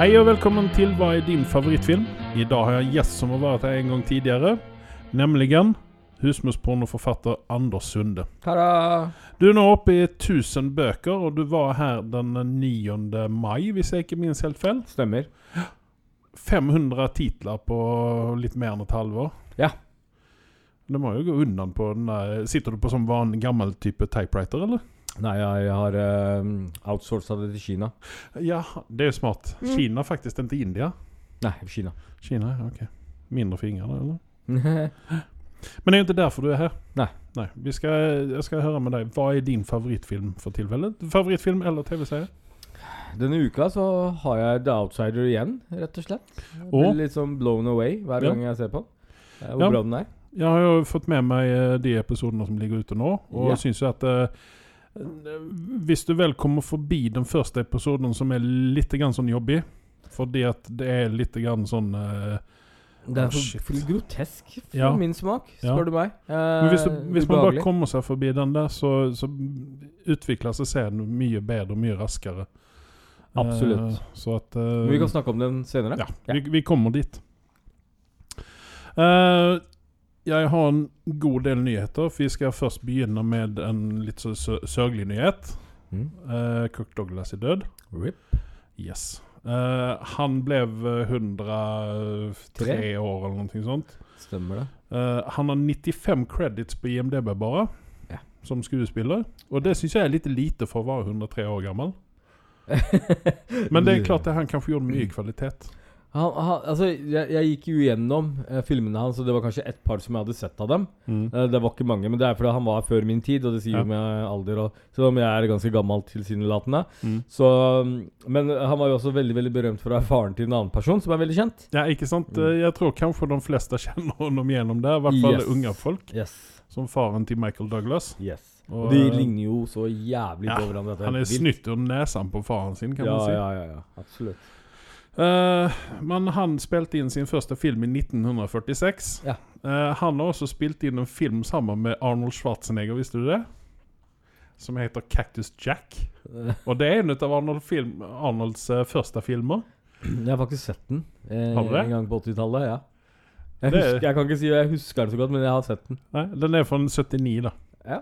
Hei og velkommen til Hva er din favorittfilm? I dag har jeg en gjest som har vært her en gang tidligere. Nemlig husmorspornoforfatter Anders Sunde. Ta-da! Du er nå oppe i 1000 bøker, og du var her den 9. mai, hvis jeg ikke minst helt feil. Stemmer. 500 titler på litt mer enn et halvår. Ja. Det må jo gå unna på den der Sitter du på sånn van, gammel type typewriter, eller? Nei, jeg har uh, outsourca det til Kina. Ja, det er jo smart. Mm. Kina faktisk, ikke India. Nei, Kina. Kina, ok. Mindre fingre, eller? Men det er jo ikke derfor du er her. Nei. Nei. Vi skal, jeg skal høre med deg. Hva er din favorittfilm for tilfellet? Favorittfilm eller TV-serie? Denne uka så har jeg The Outsider igjen, rett og slett. Jeg blir litt sånn blown away hver Ja. gang jeg ser på. Eh, Hvor Ja. bra den er. Jeg har jo fått med meg eh, de episodene som ligger ute nå, og Ja. syns jo at eh, Hvis du vel kommer forbi den første episoden, som er litt grann sånn jobbig Fordi at det er litt grann sånn uh, Det er for, shit. grotesk for Ja. min smak, Ja. du meg. Uh, Men hvis, du, hvis man bare kommer seg forbi den der, så, så utvikler seg serien mye bedre og mye raskere. Absolutt. Uh, så at uh, Vi kan snakke om den senere. Ja, Vi, vi kommer dit. Eh, jeg har en god del nyheter. Vi skal først begynne med en litt så sørgelig nyhet. Mm. Uh, Cook Douglas er død. Rip. Yes. Uh, han ble 103 Tre? år eller noe sånt. Stemmer det. Uh, han har 95 credits på IMDb bare, Ja. som skuespiller. Og det syns jeg er litt lite for å være 103 år gammel. Men det er klart at han kanskje gjorde mye kvalitet. Han, han, altså, jeg, jeg gikk jo gjennom eh, filmene hans, og det var kanskje et par som jeg hadde sett av dem. Eh, det var ikke mange, men det er fordi han var før min tid, og det sier Ja. jo med alder. Og, selv om jeg er ganske gammel tilsynelatende. Mm. Så, mm, men han var jo også veldig veldig berømt for å være faren til en annen person som er veldig kjent. Ja, ikke sant? Mm. Eh, Jeg tror kanskje de fleste kjenner ham gjennom det. I hvert fall Yes. unge folk. Yes. Som faren til Michael Douglas. yes. Og, Og de eh, ligner jo så jævlig ja, på hverandre. Han er snytt ur nesen på faren sin, kan ja, man si. Ja, ja, ja. Absolutt. Eh, men han spilte inn sin første film i 1946. Ja. Uh, han har også spilt inn en film sammen med Arnold Schwarzenegger, visste du det? Som heter Cactus Jack. Og det er en av Arnold film, Arnolds uh, første filmer. Jeg har faktisk sett den eh, Har du det? en gang på 80-tallet. Ja. Jeg, husker, jeg kan ikke si jeg husker den så godt, men jeg har sett den. Nei, den er fra 79, da. Ja.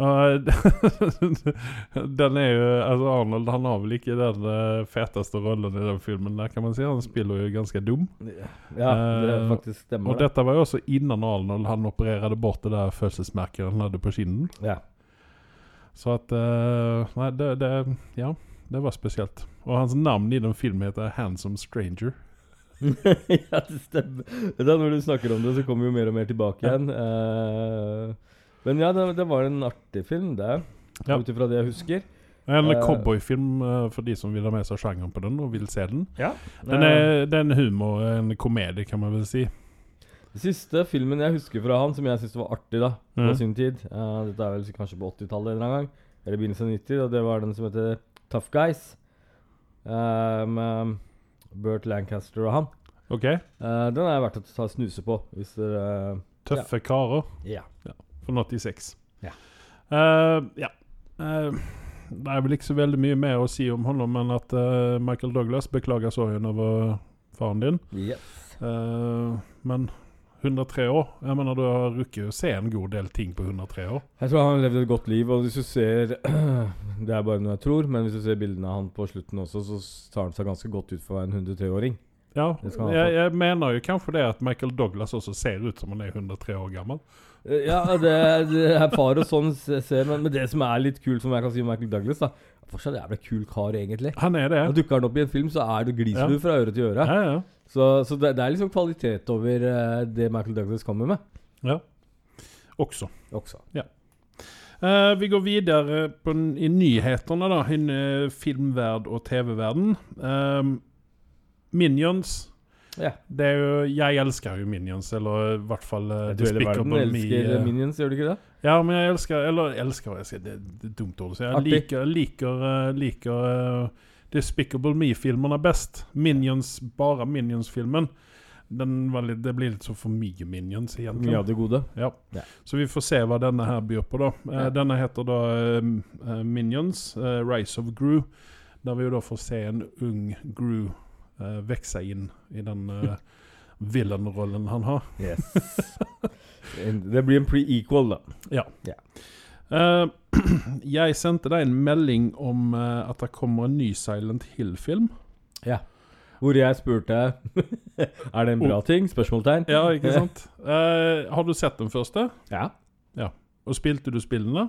Og den er jo Altså Arnold han har vel ikke den eh, feteste rollen i den filmen, der kan man si. Han spiller jo ganske dum. Ja, det Eh, faktisk stemmer. Og det. dette var jo også innan Arnold han opererte bort det der fødselsmerket han hadde på kinnen. Ja. Så at eh, Nei, det, det Ja, det var spesielt. Og hans navn i den filmen heter 'Handsome Stranger'. ja, det stemmer. Da når du snakker om det, så kommer vi jo mer og mer tilbake igjen. Eh, men ja, det, det var en artig film, det. Ja. Ut ifra det jeg husker. En uh, cowboyfilm uh, for de som vil ha med seg sjangeren på den og vil se den. Ja. Den er, det er en humor, en komedie, kan man vel si. Siste filmen jeg husker fra han, som jeg syntes var artig da på mm. sin tid uh, Dette er vel kanskje på 80-tallet en gang, eller begynnelsen av 90, og det var den som heter Tough Guys. eh, med Burt Lancaster og han. OK? Eh, den er verdt å ta snuse på, hvis dere Tøffe karer Ja. Ja. Fra 86. Ja. Uh, ja. Uh, det er vel ikke så veldig mye mer å si om honom, enn at uh, Michael Douglas beklager sorgen over faren din. Yes. Men 103 år Jeg mener du har rukket å se en god del ting på 103 år. Jeg tror han har levd et godt liv, og hvis du ser Det er bare noe jeg tror, men hvis du ser bildene av han på slutten også, så tar han seg ganske godt ut for å være en 103-åring. Ja, jeg, jeg mener jo kanskje det at Michael Douglas også ser ut som han er 103 år gammel. Eh, Ja, det, det er far og sånn ser men, men det som er litt kult, som jeg kan si om Michael Douglas, da Fortsatt jævla kul kar, egentlig. Han er det. Og dukker han opp i en film, så er det gliser Ja. fra øre til øre. Ja, ja. Så, så det, det er liksom kvalitet over eh, det Michael Douglas kommer med. ja. Også. Også. Eh, vi går videre på, i nyhetene, da. I uh, filmverd og TV-verden. Uh, Minions. Ja. Det jo Jeg elsker jo Minions, eller i hvert fall Du Despicable Me. elsker eh, Minions, gjør du ikke det? Ja, men jeg elsker Eller elsker jeg sier, det, det er dumt ord å si. Jeg liker, liker, eh, liker uh, Despicable Me-filmene best. Minions, bare Minions-filmen. Den var litt, det blir litt så for mye Minions, egentlig. Av det gode. Ja. Ja. Så vi får se hva denne her byr på, da. Eh, Ja. Denne heter da eh, eh, Minions, uh, Rise of Gru. Der vi jo da får se en ung Gru uh, växa inn i den uh, villain-rollen han har. Yes. Det blir en pre-equal, da. Eh, jeg sendte deg en melding om uh, at det kommer en ny Silent Hill-film. Ja. Hvor jeg spurte Er det en bra ting? Spørsmålstegn. Ja, ikke sant? Uh, har du sett den første? Ja. Og spilte du spillene?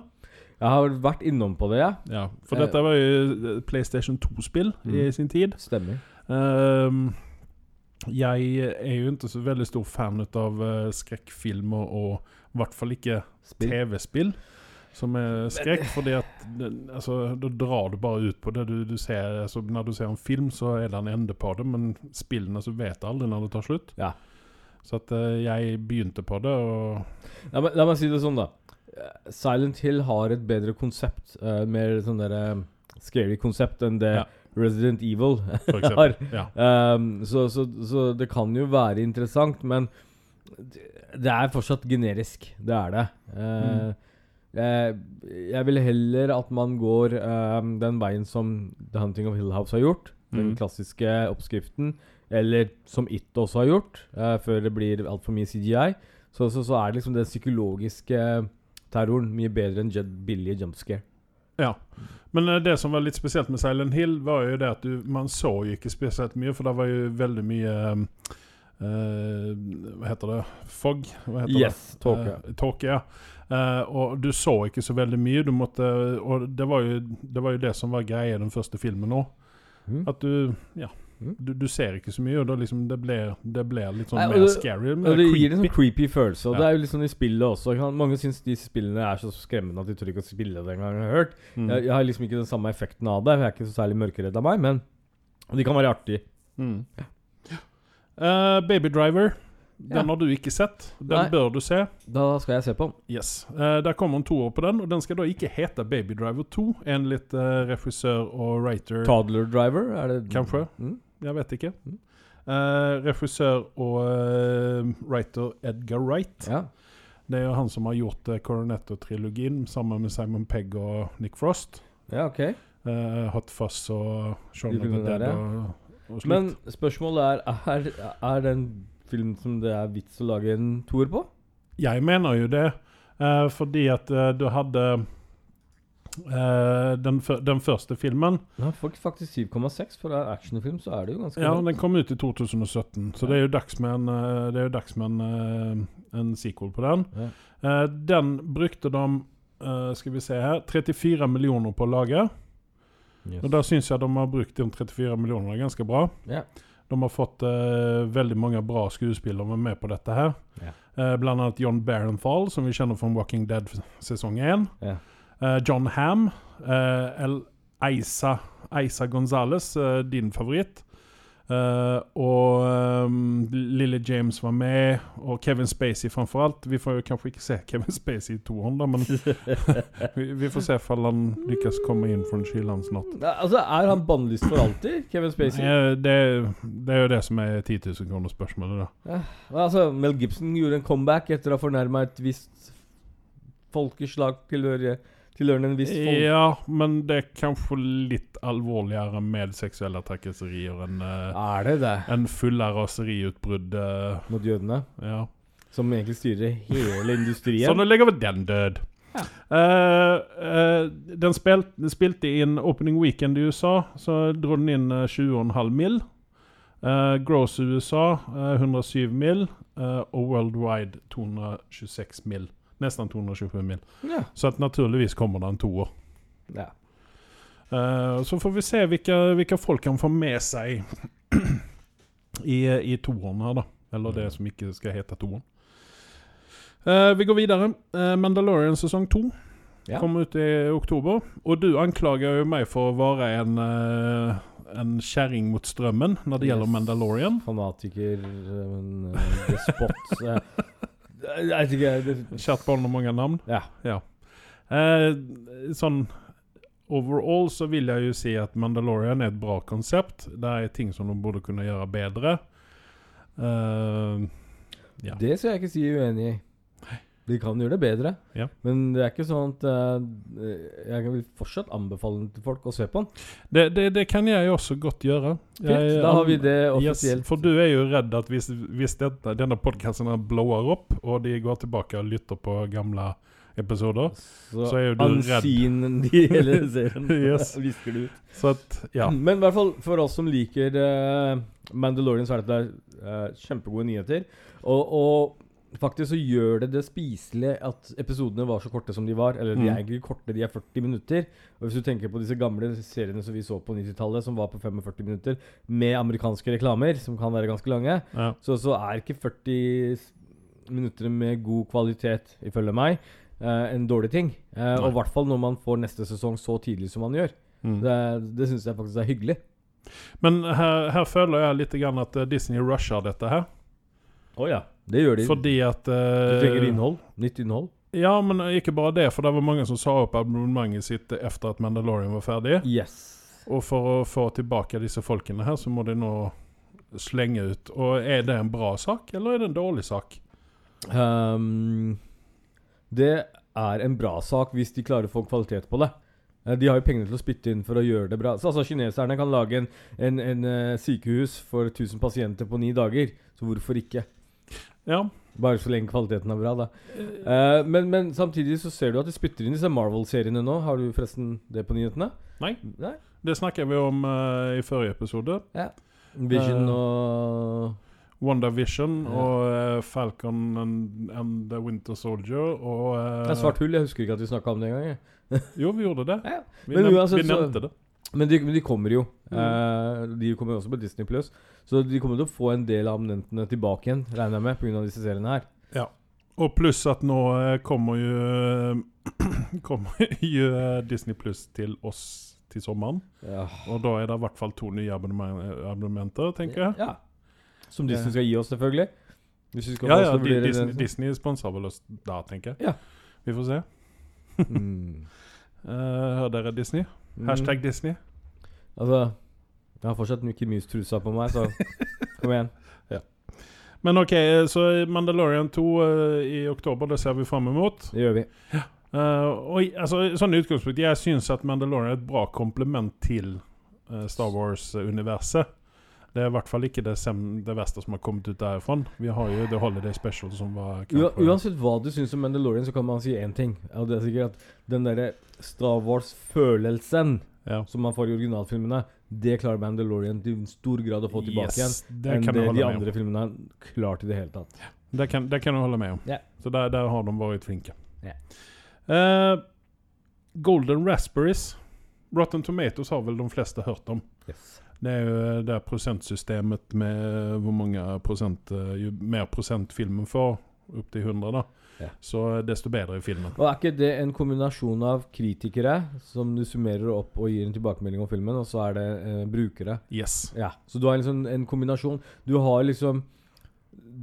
Jeg har vært innom på det, ja. Ja, for Eh. dette var jo eh, PlayStation 2-spill i Mm. sin tid. Stemmer. Ehm, jeg er jo ikke så veldig stor fan av uh, skrekkfilmer, og i hvert fall ikke TV-spill som er skrekk, fordi at altså, da drar du bare ut på det du, du ser. Altså, når du ser en film, så er det en ende på det, men spillene så vet aldri når det tar slutt. Ja. Så at uh, jeg begynte på det, og La meg, la meg si det sånn, da. Eh, Silent Hill har et bedre konsept. Uh, mer sånn derre scary konsept enn det Ja. Resident Evil for har. eksempel. Ja. Um, så, så, så det kan jo være interessant, men det er fortsatt generisk. Det er det. Uh, jeg, jeg vil heller at man går um, den veien som The Hunting of Hill House har gjort. Den Mm. klassiske oppskriften. Eller som It også har gjort, uh, før det blir altfor mye CGI. Så, så, så er det liksom den psykologiske terroren mye bedre enn billige jump scare. Ja. Men eh, det som var litt spesielt med Silent Hill, var jo det at du, man så jo ikke spesielt mye, for det var jo veldig mye eh, Hva heter det? Fog? Heter Yes, det? tåke. Eh, tåke, ja. Eh, og du så ikke så veldig mye. Du måtte Og det var jo det, var jo det som var greia i den første filmen òg. Mm. At du Ja. Mm. Du, du ser ikke så mye, og da liksom det blir, det blir litt sånn Nei, mer det- scary. Mer Og det gir en creepy. sånn creepy følelse. Og Ja. det er jo litt sånn i spillet også. Kan- Mange syns disse spillene er så skremmende at de tør ikke å spille det engang. Jeg har hørt Mm. jeg, jeg har liksom ikke den samme effekten av det. Jeg er ikke så særlig mørkeredd av meg, men de kan være artige. Mm. Eh, Baby Driver. Den Ja. har du ikke sett. Den Nei. bør du se. Da skal jeg se på den. Yes. Uh, der kommer en toer på den, og den skal da ikke hete Baby Driver 2, enligt uh, regissør og writer Toddler Driver, er det Kanskje. Mm. Jeg vet ikke. Eh, regissør og uh, writer Edgar Wright. Ja. Det er jo han som har gjort uh, Coronetto-trilogien sammen med Simon Pegg og Nick Frost. ja, ok. uh, Hot Fuzz og Shaun of the Dead og, og slikt. Men spørsmålet er Er, er det en film som det er vits å lage en toer på? Jeg mener jo det, eh, fordi at eh, du hadde eh, den, den første filmen Den har fak- faktisk 7,6. For en actionfilm så er det jo ganske Ja, den kom ut i 2017, så Ja. det er jo dags med en, eh, det er jo dags med en, eh, en sequel på den. Ja. Den brukte de skal vi se her 34 millioner på å lage. Yes. Og da syns jeg de har brukt de 34 millionene ganske bra. Ja. De har fått veldig mange bra skuespillere med på dette her. Blant annet John Barenthal, som vi kjenner fra Walking Dead sesong 1. Ja. Eh, John Ham. eh, El Eisa, Eisa Gonzales, eh, din favoritt. Og um, Lille James var med, og Kevin Spacey framfor alt. Vi får jo kanskje ikke se Kevin Spacey i toeren, da, men vi, vi får se om han lykkes komme inn fra kylen snart. Ja, altså, er han bannlyst for alltid, Kevin Spacey? Eh, det, det er jo det som er 10 000 kroner spørsmålet, da. Altså, Mel Gibson gjorde en comeback etter å ha fornærma et visst folkeslag tilhørende, tilhørende en viss form. Ja, men det er kanskje litt alvorligere med seksuelle trakasserier enn uh, Er det det? Enn fulle raseriutbrudd. eh, Mot jødene? ja. Som egentlig styrer hele industrien? Så nå legger vi den død. Ja. Uh, uh, den, spil spilte inn opening weekend i USA, så dro den inn eh, 20,5 mill. Uh, Gross USA eh, 107 mill. eh, og worldwide 226 mill. Nesten 227 mil. Ja. Så at naturligvis kommer det en toer. ja. Uh, så får vi se hvilke, folk han får med seg i, i toeren her, da. Eller det som ikke skal hete toeren. Uh, vi går videre. Uh, Mandalorian sesong to Ja. kommer ut i oktober. Og du anklager jo meg for å være en, uh, en kjerring mot strømmen når det Yes. Mandalorian. Fanatiker, en eh, despot eh, Jeg vet ikke det, Kjært barn med mange navn. Ja. Eh, sånn Overall så vil jeg jo si at Mandalorian er et bra konsept. Det er ting som de burde kunne gjøre bedre. Eh, Ja. Det skal jeg ikke si uenig i. De kan gjøre det bedre. Ja. Men det er ikke sånn at uh, Jeg vil fortsatt anbefale til folk å se på den. Det, det, det kan jeg også godt gjøre. Fint, Jeg- da har vi det Yes, offisielt. for du er jo redd at hvis, hvis dette, denne podkasten blower opp, og de går tilbake og lytter på gamle episoder så, så er jo du redd. Ansynen de hele serien. Yes. Visker det ut. Så at, ja. Men i hvert fall for oss som liker uh, Mandalorian, så er dette uh, kjempegode nyheter. Og, og faktisk så gjør det det spiselig at episodene var så korte som de var. Eller de Mm. er egentlig ikke korte, de er 40 minutter. Og hvis du tenker på disse gamle seriene som vi så på 90-tallet, som var på 45 minutter, med amerikanske reklamer, som kan være ganske lange, ja. så, så er ikke 40 minutter med god kvalitet, ifølge meg, uh, en dårlig ting. Uh, og i hvert fall når man får neste sesong så tidlig som man gjør. Mm. Det, det syns jeg faktisk er hyggelig. Men her, her føler jeg litt grann at eh, Disney rusher dette her. Å ja. Det gjør de. Fordi at du eh, trenger innhold. Nytt innhold. Ja, men ikke bare det, for det var mange som sa opp abonnementet sitt etter at Mandalorian var ferdig. Yes. Og for å få tilbake disse folkene her, så må de nå slenge ut. Og er det en bra sak, eller er det en dårlig sak? Um, det er en bra sak hvis de klarer å få kvalitet på det. Eh, De har jo pengene til å spytte inn for å gjøre det bra. Så altså Kineserne kan lage en, en, en eh, sykehus for 1000 pasienter på ni dager. Så hvorfor ikke? Ja. Bare så lenge kvaliteten er bra, da. Uh, men, men samtidig så ser du at de spytter inn disse Marvel-seriene nå. Har du forresten det på nyhetene? Nei. Nei? Det snakket vi om uh, i forrige episode. Vision uh, og WandaVision Ja. og Falcon and, and the Winter Soldier og Det er svart hull. Jeg husker ikke at vi snakka om det engang. Jo, vi gjorde det. Ja, Vi, Men nev uansett vi så- nevnte det. Men de, de kommer jo. Mm. Eh, de kommer jo også på Disney Pluss. Så de kommer til å få en del av abonnentene tilbake igjen, regner jeg med, pga. disse seriene her. Ja. Og pluss at nå eh, kommer jo Kommer jo eh, Disney Pluss til oss til sommeren. Ja. Og da er det i hvert fall to nye abonnement abonnementer, tenker jeg. Ja. Som Disney skal gi oss, selvfølgelig. Ja, ja, Disney. Disney sponser vel oss da, tenker jeg. Ja. Vi får se. Mm. Eh, Hør dere, Disney. Mm. Hashtag Disney. Altså Jeg har fortsatt Mickey Mouse-trusa på meg, så kom igjen. Men OK, eh, så Mandalorian 2 uh, i oktober, det ser vi fram imot. Det gjør vi. Eh, og altså, sånn utgangspunkt, jeg syns at Mandalorian er et bra komplement til uh, Star Wars-universet. Det er i hvert fall ikke det, det verste som har kommet ut derfra. Vi har jo The Holiday Special, som var uansett hva du syns om Mandalorian, så kan man si én ting. Og det er sikkert at den derre Star Wars-følelsen ja. som man får i originalfilmene, det klarer Mandalorian til stor grad å få tilbake igjen. Yes, det enn det de andre filmene klarte klart i det hele tatt. Det kan, det kan du holde med om. Yeah. Så der, der har de vært flinke. Yeah. Uh, Golden Raspberries. Rotten Tomatoes har vel de fleste hørt om. Det er jo det prosentsystemet med hvor mange prosent eh, Jo mer prosent filmen får, opp til 100, da, Ja. så desto bedre er filmen. Og Er ikke det en kombinasjon av kritikere som du summerer opp og gir en tilbakemelding om filmen, og så er det eh, brukere? Yes. Ja, Så du har liksom en kombinasjon. Du har liksom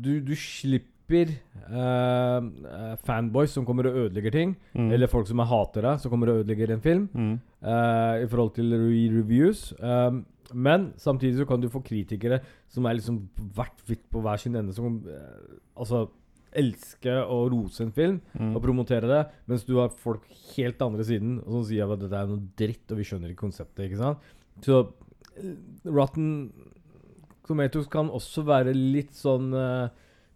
Du, du slipper eh, eh, fanboys som kommer og ødelegger ting, Mm. eller folk som er hatere, som kommer og ødelegger en film, mm. eh, i forhold til re-reviews. Um, men samtidig så kan du få kritikere som er liksom hvert hvitt på hver sin ende, som eh, altså elsker å rose en film Mm. og promotere det, mens du har folk helt andre siden og som sier at dette er noe dritt, og vi skjønner ikke konseptet. ikke sant? Så eh, Rotten Tomatoes kan også være litt sånn uh,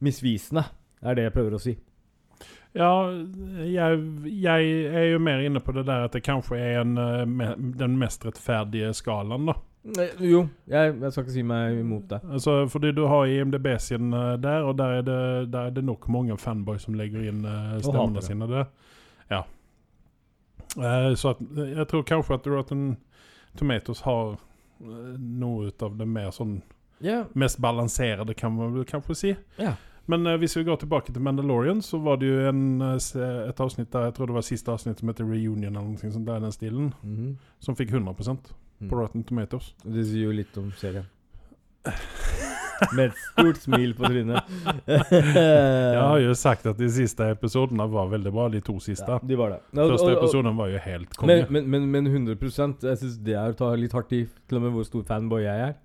misvisende, er det jeg prøver å si. Ja, jeg, jeg er jo mer inne på det der at det kanskje er en, me, den mest rettferdige skalaen, da. Eh, Jo, jeg, jeg skal ikke si meg imot det. Altså, fordi du har IMDb sin eh, der, og der er, det, der er det nok mange fanboys som legger inn uh, stemmene sine der. Ja. Eh, så at, jeg tror kanskje at Rotten Tomatoes har eh, noe ut av det mer sånn yeah. mest balanserte, kan man vel kanskje si. Yeah. Men uh, hvis vi går tilbake til Mandalorian, så var det jo en, eh, et avsnitt der, jeg tror det var siste avsnitt som heter Reunion, eller noe sånt der den stilen, Mhm. som fikk 100 Mm. På Rotten Tomatoes. Det sier jo litt om serien. Med et stort smil på trynet. Jeg har jo sagt at de siste episodene var veldig bra, de to siste. Ja, de var det. Ja, Første episoden var jo helt konge. Men, men, men, men 100 Jeg syns det er å ta litt hardt i, til og med hvor stor fanboy jeg er.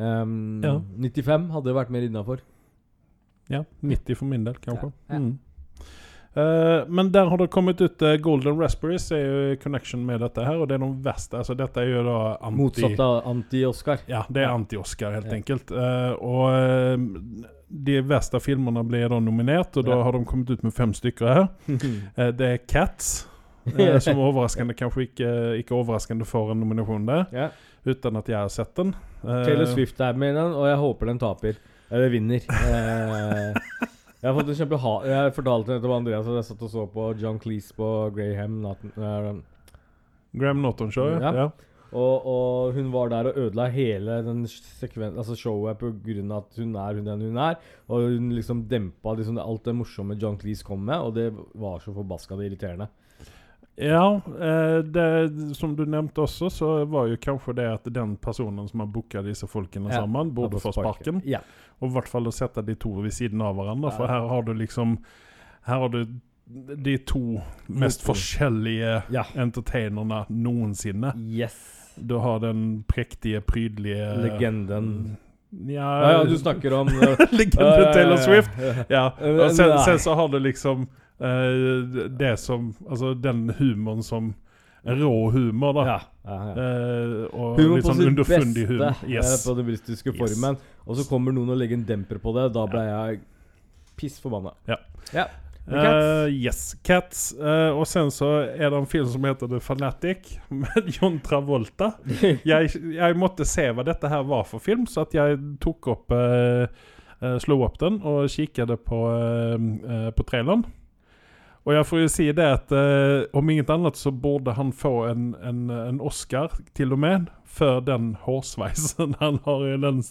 Um, Ja. 95 hadde vært mer innafor. Ja, 90 for min del, kanskje. Ja, ja. Mm. Eh, men der har det kommet ut uh, Golden Raspberries, er jo i connection med dette her, og det er de verste. Altså, dette er jo da anti... Motsatt av anti-Oscar. Ja, det er anti-Oscar, helt Ja. enkelt. Uh, og de verste filmene blir da nominert, og da Ja. har de kommet ut med fem stykker her. Det er Cats, som som overraskende kanskje ikke, ikke overraskende får en nominasjon der, ja. uten at jeg har sett den. Taylor Swift er med i den, og jeg håper den taper. Eller vinner. Eh, jeg har fått en kjempe Jeg fortalte det til Andreas at jeg satt og så på John Cleese på Graham natten, uh, Graham Notton Show, ja. Ja. og, og hun var der og ødela hele den sekven altså showet av at hun er hun den hun er. Og hun liksom dempa liksom alt det morsomme John Cleese kom med, og det var så forbaska irriterende. Ja, eh, det, som du nevnte også, så var jo kanskje det at den personen som har booka disse folkene Ja, sammen, burde få sparken. Ja. Og i hvert fall å sette de to ved siden av hverandre, Ja. for her har du liksom Her har du de to mest forskjellige ja. entertainerne noensinne. Yes. Du har den prektige, prydelige Legenden. Ja, Ja, ja, du snakker om uh, Legenden Taylor Swift. Ja. Eh, Og sen, sen så har du liksom eh, det som Altså den humoren som Rå humor, da. Ja, ja, ja. Eh, og Humor litt sånn underfundig humor. eh, Yes. på den britiske Yes. Og så kommer noen og legger en demper på det. Da ble jeg piss forbanna. Ja. ja. Cats? Eh, yes, Cats. Uh, og sen så er det en film som heter The Fanatic, med John Travolta. Jeg, jeg måtte se hva dette her var for film, så at jeg tok opp uh, eh, Slo opp den og kikket på, eh, eh, på traileren. Og jeg får jo si det at eh, om inget annet så borde han få en, en, en Oscar, til og med, för den hårsveisen han har i den,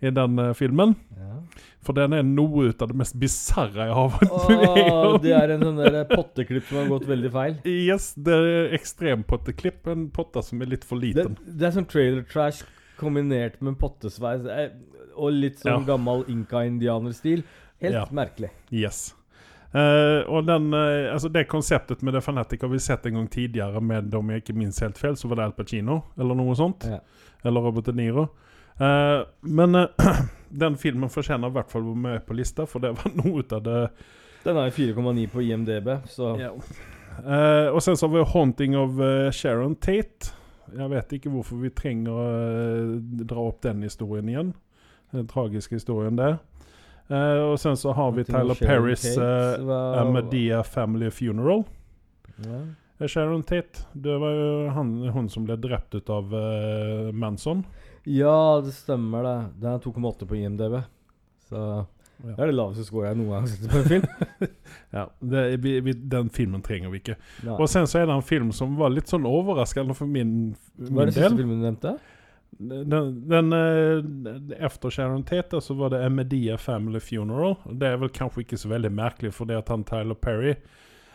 i den eh, filmen. ja. For den er noe ut av det mest bisarre jeg har vært med om. det er en sånn der potteklipp som har gått veldig feil. Yes, det er ekstrempotteklipp. En potte som er litt for liten. det er sånn trailer trash kombinert med pottesveis eh, og litt sånn Ja. gammel inka-indianerstil. Helt Ja. merkelig. Yes. Eh, og den, uh, altså det konseptet med The Fanatic har vi sett en gang tidligere med, om jeg ikke minst helt feil, så var det Al Pacino, eller noe sånt. Ja. Eller Robert De Niro. Uh, men den filmen fortjener i hvert fall å være med på lista, for det var noe av det Den har 4,9 på IMDb, så yeah. Og sen så har vi 'Haunting of Sharon Tate'. Jeg vet ikke hvorfor vi trenger å dra opp den historien igjen. Den tragiske historien der. Eh, og sen så har vi Tyler Perrys uh, Amadea Family Funeral. ja. Eh, Sharon Tate, det var jo han, hun som ble drept ut av eh, Manson. ja, det stemmer det. Den er 2,8 på IMDb. Så Ja. det er det laveste score jeg noen gang har sett på en film. Ja, det, vi, vi, Den filmen trenger vi ikke. Nei. Og sen så er det en film som var litt sånn overraskende for min, Hva er det del. siste filmen du nevnte? Den, den, eh, efter Sharon Tate så var det Emedia Family Funeral. Det er vel kanskje ikke så veldig merkelig, for det at han Tyler Perry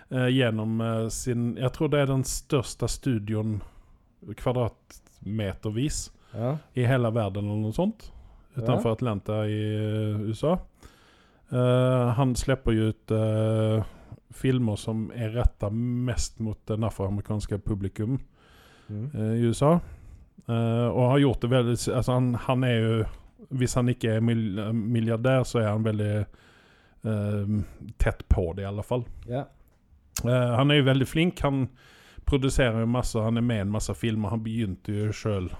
eh, gjennom eh, sin Jeg tror det er den største studioen kvadratmetervis Ja. i hele verden, eller noe sånt. Utenfor Atlanta i eh, USA. Eh, han slipper jo ut eh, filmer som er retta mest mot den afroamerikanske publikum Mm. eh, i USA. Eh, og har gjort det veldig altså han, han er jo Hvis han ikke er mil milliardær, så er han veldig uh, tett på det, i alle fall. Yeah. Uh, han er jo veldig flink. Han produserer jo masse, han er med i en masse filmer. Han begynte jo sjøl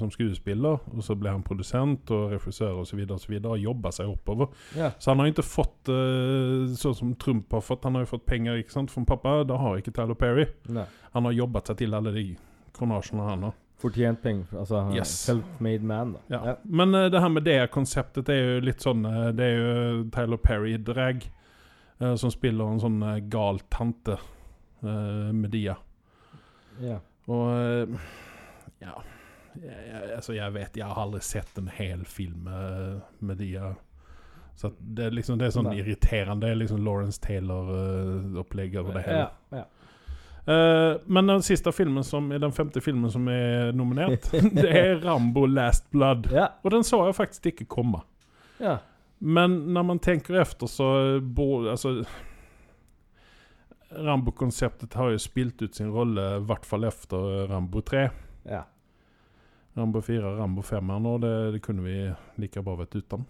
som skuespiller, og så ble han produsent og regissør osv. Og, så videre, og jobba seg oppover. Yeah. Så han har ikke fått uh, sånn som Trump har fått. Han har jo fått penger ikke sant, fra pappa. Det har ikke Tyler Perry. Nei. Han har jobbet seg til alle de kronasjene han har. Fortjent penger. Altså Yes. self-made man, da. Ja. Men uh, det her med det konseptet er jo litt sånn eh, Det er jo Tyler Perry-drag uh, som spiller en sånn gal tante Medea. Ja. Og eh, ja jeg, jeg, Altså, jeg vet Jeg har aldri sett en hel film med Medea. Så det er liksom Det er sånn Nei. irriterende. Det er liksom Lawrence Taylor-opplegg over det hele. Ja, ja. Eh, men den siste filmen som er den femte filmen som er nominert, det er Rambo Last Blood. ja. Og den så jeg faktisk ikke komme. ja. Men når man tenker efter så bor, altså Rambo-konseptet har jo spilt ut sin rolle, i hvert fall efter Rambo 3. ja. Rambo 4, Rambo 5 her nå, det, det kunne vi like bra vært uten.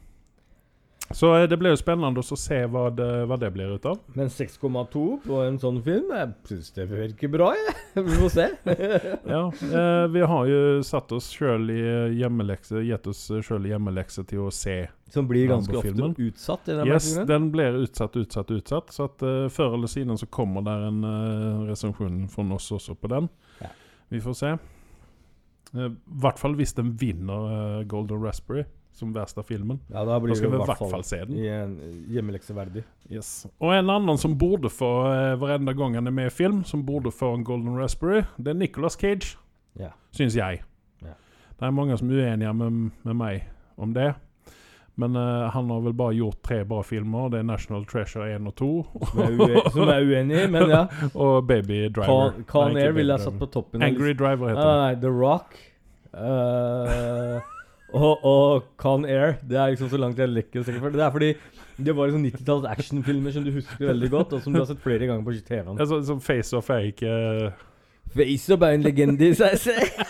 Så eh, det blir jo spennende å se hva det, hva det blir ut av. Men 6,2 på en sånn film, jeg syns det virker bra, jeg. Vi får se. Ja, eh, vi har jo satt oss sjøl i hjemmelekse, gitt oss sjøl hjemmelekse til å se. Som blir ganske ofte utsatt. i den Yes, filmen. den blir utsatt, utsatt, utsatt. Så at eh, før eller siden så kommer der en uh, resensjon fra oss også på den. Ja. Vi får se. I hvert fall hvis den vinner eh, Golden Raspberry som verste filmen. Ja, da Da skal vi i hvert fall fall se den. hjemmelekseverdig. Yes. Og en annen som burde få Hver varenda gang han er med i film, som burde få en Golden Raspberry, det er Nicolas Cage. Ja. Syns jeg. Ja. Det er mange som er uenige med, med meg om det. Men uh, han har vel bare gjort tre bra filmer. Det er 'National Treasure 1 og 2' Som er, ue er uenig, men ja. og 'Baby Driver'. Con, Air ville jeg satt på toppen. Angry Driver heter den. nei, The Rock. eh, og, og Con Air. Det er liksom så langt jeg lekker. Det er fordi det var liksom 90-talls actionfilmer som du husker veldig godt, og som du har sett flere ganger på TV-en. Altså, så, Face Off er ikke Face-Up er en legende i seg selv.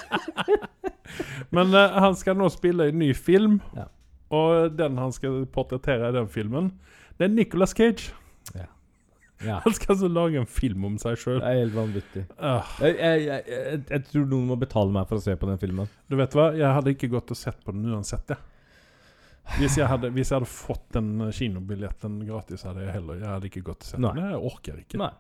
Men uh, han skal nå spille i en ny film. Ja. Og den han skal portrettere i den filmen, det er Nicolas Cage. Ja, Han skal altså lage en film om seg sjøl. det er helt vanvittig. Uh. Jeg, jeg, jeg, jeg, tror noen må betale meg for å se på den filmen. du vet hva, jeg hadde ikke gått og sett på den uansett, jeg. Hvis jeg hadde, hvis jeg hadde fått den kinobilletten gratis, hadde jeg heller Jeg hadde ikke gått og sett Nei. den. Jeg orker ikke. Nei.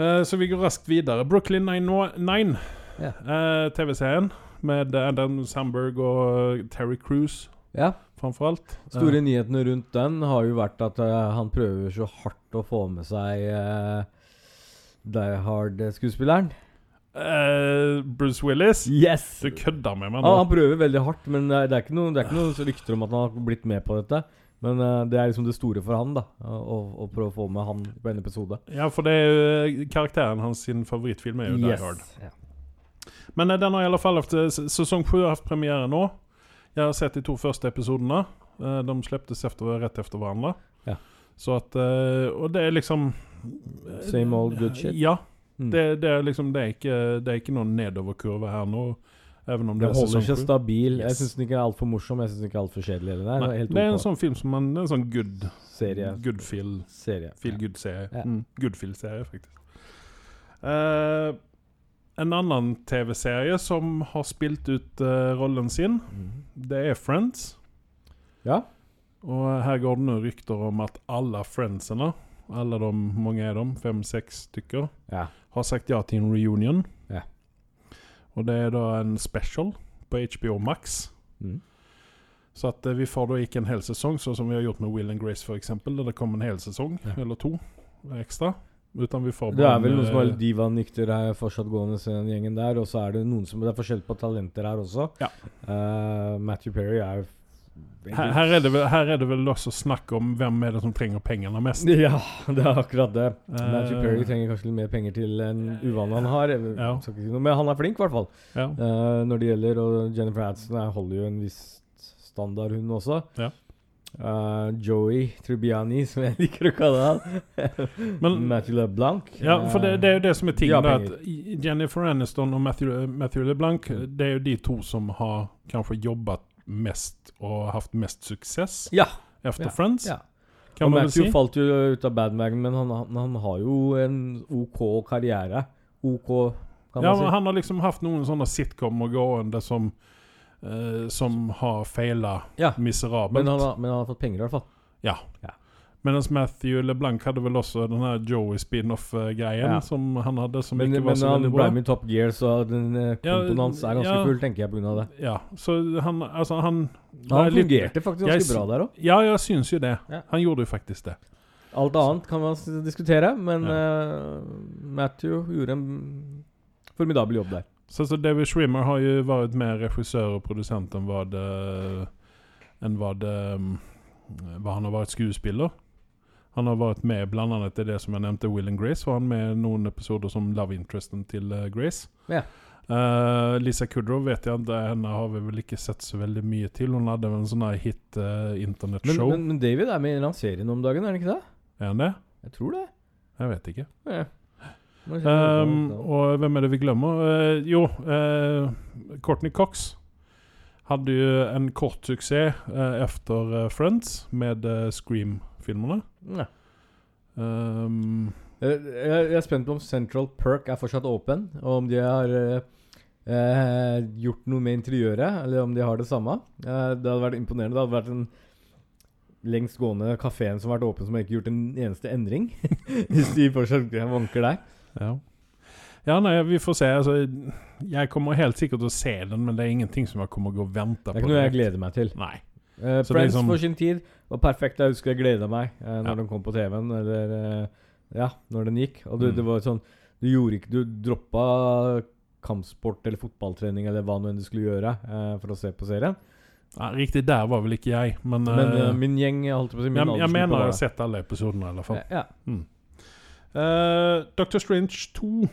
Uh, så vi går raskt videre. Brooklyn 99, yeah. uh, TV-serien med Adam Sandberg og Terry Cruise Ja. framfor alt. Store nyhetene rundt den har jo vært at uh, han prøver så hardt å få med seg uh, Die Hard-skuespilleren. Uh, Bruce Willis. Yes! Du kødder med meg Ja, nå. han prøver veldig hardt, men eh, det er ikke noe, det er noe rykter om at han har blitt med på dette. Men uh, det er liksom det store for han, da. Å, å- prøve å få med han på en episode. Ja, for det er jo karakteren hans sin favorittfilm er jo Die Hard. Ja. Men eh, den har i alle fall hatt eh, Sesong 7 har hatt premiere nå. Jeg har sett de to første episodene. Eh, de slipptes rett efter hverandre. Ja. Så at eh, Og det er liksom eh, Same old good shit. Ja. Mm. Det, det er liksom Det er ikke, det er ikke noen nedoverkurve her nå. Even om det, er holder 7. stabil. Jeg Yes. syns den ikke er altfor morsom. Jeg synes den ikke er altfor kjedelig. heller. Nei, Nei, det er helt det er en sånn film som en, en sånn good serie. Good feel serie. Feel good-serie. Ja. Mm, good feel-serie, faktisk. Eh, en annen TV-serie som har spilt ut uh, rollen sin, Mhm. det er Friends. Ja. Og her går det nå rykter om at alle friendsene, alle de, mange er de, fem-seks stykker, ja. har sagt ja til en reunion. Ja. Og det er da en special på HBO Max. Mm. Så at eh, vi får da ikke en hel sesong, sånn som vi har gjort med Will and Grace f.eks., der det kom en hel sesong, Ja. eller to ekstra. Utan vi får Det er vel noen som har eh, divanykter her fortsatt gående, i den gjengen der. Og så er det noen som Det er forskjell på talenter her også. Ja. Uh, Matthew Perry er jo her, her, er det vel, her er det vel også snakk om hvem er det som trenger pengene mest. Ja, det er akkurat det. Uh, Matthew Perry trenger kanskje litt mer penger til enn uvanen han har. Jeg Ja. skal ikke si noe, men han er flink, i hvert fall. Ja. Uh, når det gjelder Og Jennifer Adston er- holder jo en viss standard, hun også. Ja. Eh, Joey Trubiani, som jeg liker å kalle han. Matthew LeBlanc. Ja, for det, det er jo det som er tingen. Ja, Jennifer Aniston og Matthew, Matthew LeBlanc Det er jo de to som har kanskje jobbet mest og hatt mest suksess Ja. efter Ja, Friends. ja. Kan og man Matthew si. falt jo ut av Badman, men han, han, han har jo en OK karriere. OK, kan Ja, man si. men han har liksom haft noen sånne sitcomer gående som eh, Som har feila Ja. miserabelt. men, han har, men han har fått penger, i hvert fall. Ja. Ja. Mens Matthew LeBlanc hadde vel også den her Joey spin-off-greien Ja. som han hadde, som Men, ikke var men så han ble med i Top Gear, så den eh, kontoen hans er ganske full, tenker jeg, pga. det. Ja, så han Altså, han Han fungerte litt- faktisk ganske jeg, bra der òg. Ja, jeg syns jo det. Han gjorde jo faktisk det. Alt annet kan man diskutere, men eh, Matthew gjorde en formidabel jobb der. Så, så David Schwimmer har ju varit mer regissör och producent än vad, eh, än vad, eh, vad han har varit skuespiller. Han har varit med bland annat i det som jag nämnde, Will and Grace. Var han med i noen episoder som love interesten til eh, Grace. Ja. Eh, Lisa Kudrow vet jeg at henne har vi vel ikke sett så veldig mye til. Hun hadde en sånn her hit uh, Men, internetshow. men, men David er med i en eller annen serie nå om dagen, er han ikke det? Er han det? Jeg tror det. Jeg vet ikke. Ja. Um, og hvem er det vi glemmer? Uh, jo, uh, Courtney Cox. hadde jo en kort suksess uh, efter eh, Friends med Scream-filmene. Ja. Um, Jeg jeg er spent på om Central Perk er fortsatt åpen, og om de har gjort noe med interiøret, eller om de har det samme. Det hadde vært imponerende. Det hadde vært den lengstgående kafeen som har vært åpen, som har ikke gjort en eneste endring. Hvis de fortsatt vanker der. Ja. Ja, nei, vi får se. Altså, jeg kommer helt sikkert til å se den, men det er ingenting som jeg kommer å gå og vente Det er ikke noe jeg gleder meg til. Nei. Er Friends liksom- for sin tid var perfekt. Jeg husker jeg gleda meg uh, når Ja. den kom på TV-en, eller uh, Ja, når den gikk. Og du, Mm. det var sånn Du gjorde ikke Du droppa kampsport eller fotballtrening eller hva nå enn du skulle gjøre for å se på serien. Ja, riktig der var vel ikke jeg, men, Men min gjeng holdt på å si jeg, jeg mener jeg har sett alle episodene, i hvert fall. Ja. Eh, Doctor Strange 2.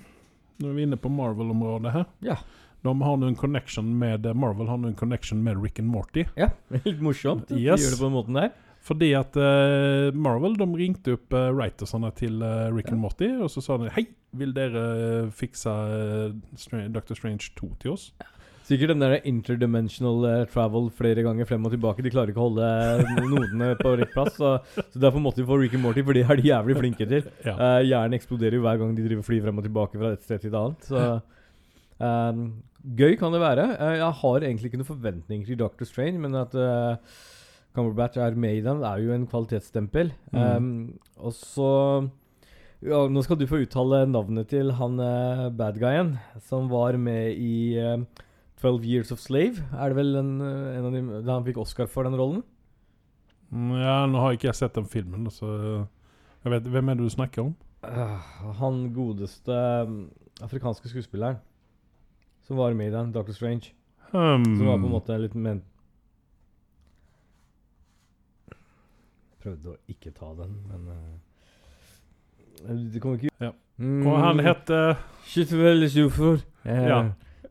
Nå er vi inne på Marvel-området her. Ja. De har nå en connection med eh, Marvel har nå en connection med Rick and Morty. ja. Litt morsomt. at De gjør det på den måten der. Fordi at uh, Marvel de ringte opp uh, writersene til uh, Rick and Morty, og så sa de hei, vil dere fikse eh, Dr. Strange 2 til oss? Sikkert den der interdimensional eh, travel flere ganger frem og tilbake. De klarer ikke å holde eh, nodene på rett plass. Så, så derfor måtte de få Rick and Morty, for de er de jævlig flinke til. Ja. Eh, hjernen eksploderer jo hver gang de driver fly frem og tilbake fra et sted til et annet. Så um, gøy kan det være. Eh, jeg har egentlig ikke noen forventninger til Doctor Strange, men at uh, Cumberbatch er med i den, er jo en kvalitetsstempel. Mm. Ehm, og så ja, Nå skal du få uttale navnet til han uh, badguyen som var med i eh, 12 Years of Slave. Er det vel en, eh, en av de da han fikk Oscar for den rollen? Mm, ja, nå har ikke jeg sett den filmen, så jeg vet, Hvem er det du snakker om? Ah, han godeste um, afrikanske skuespilleren som var med i den, Doctor Strange. Um. Som var på en måte litt men Prøvde å ikke ta den, men uh, Det kommer ikke Ja. Mm, Og han heter Shit vel Sjufor. Eh, Ja.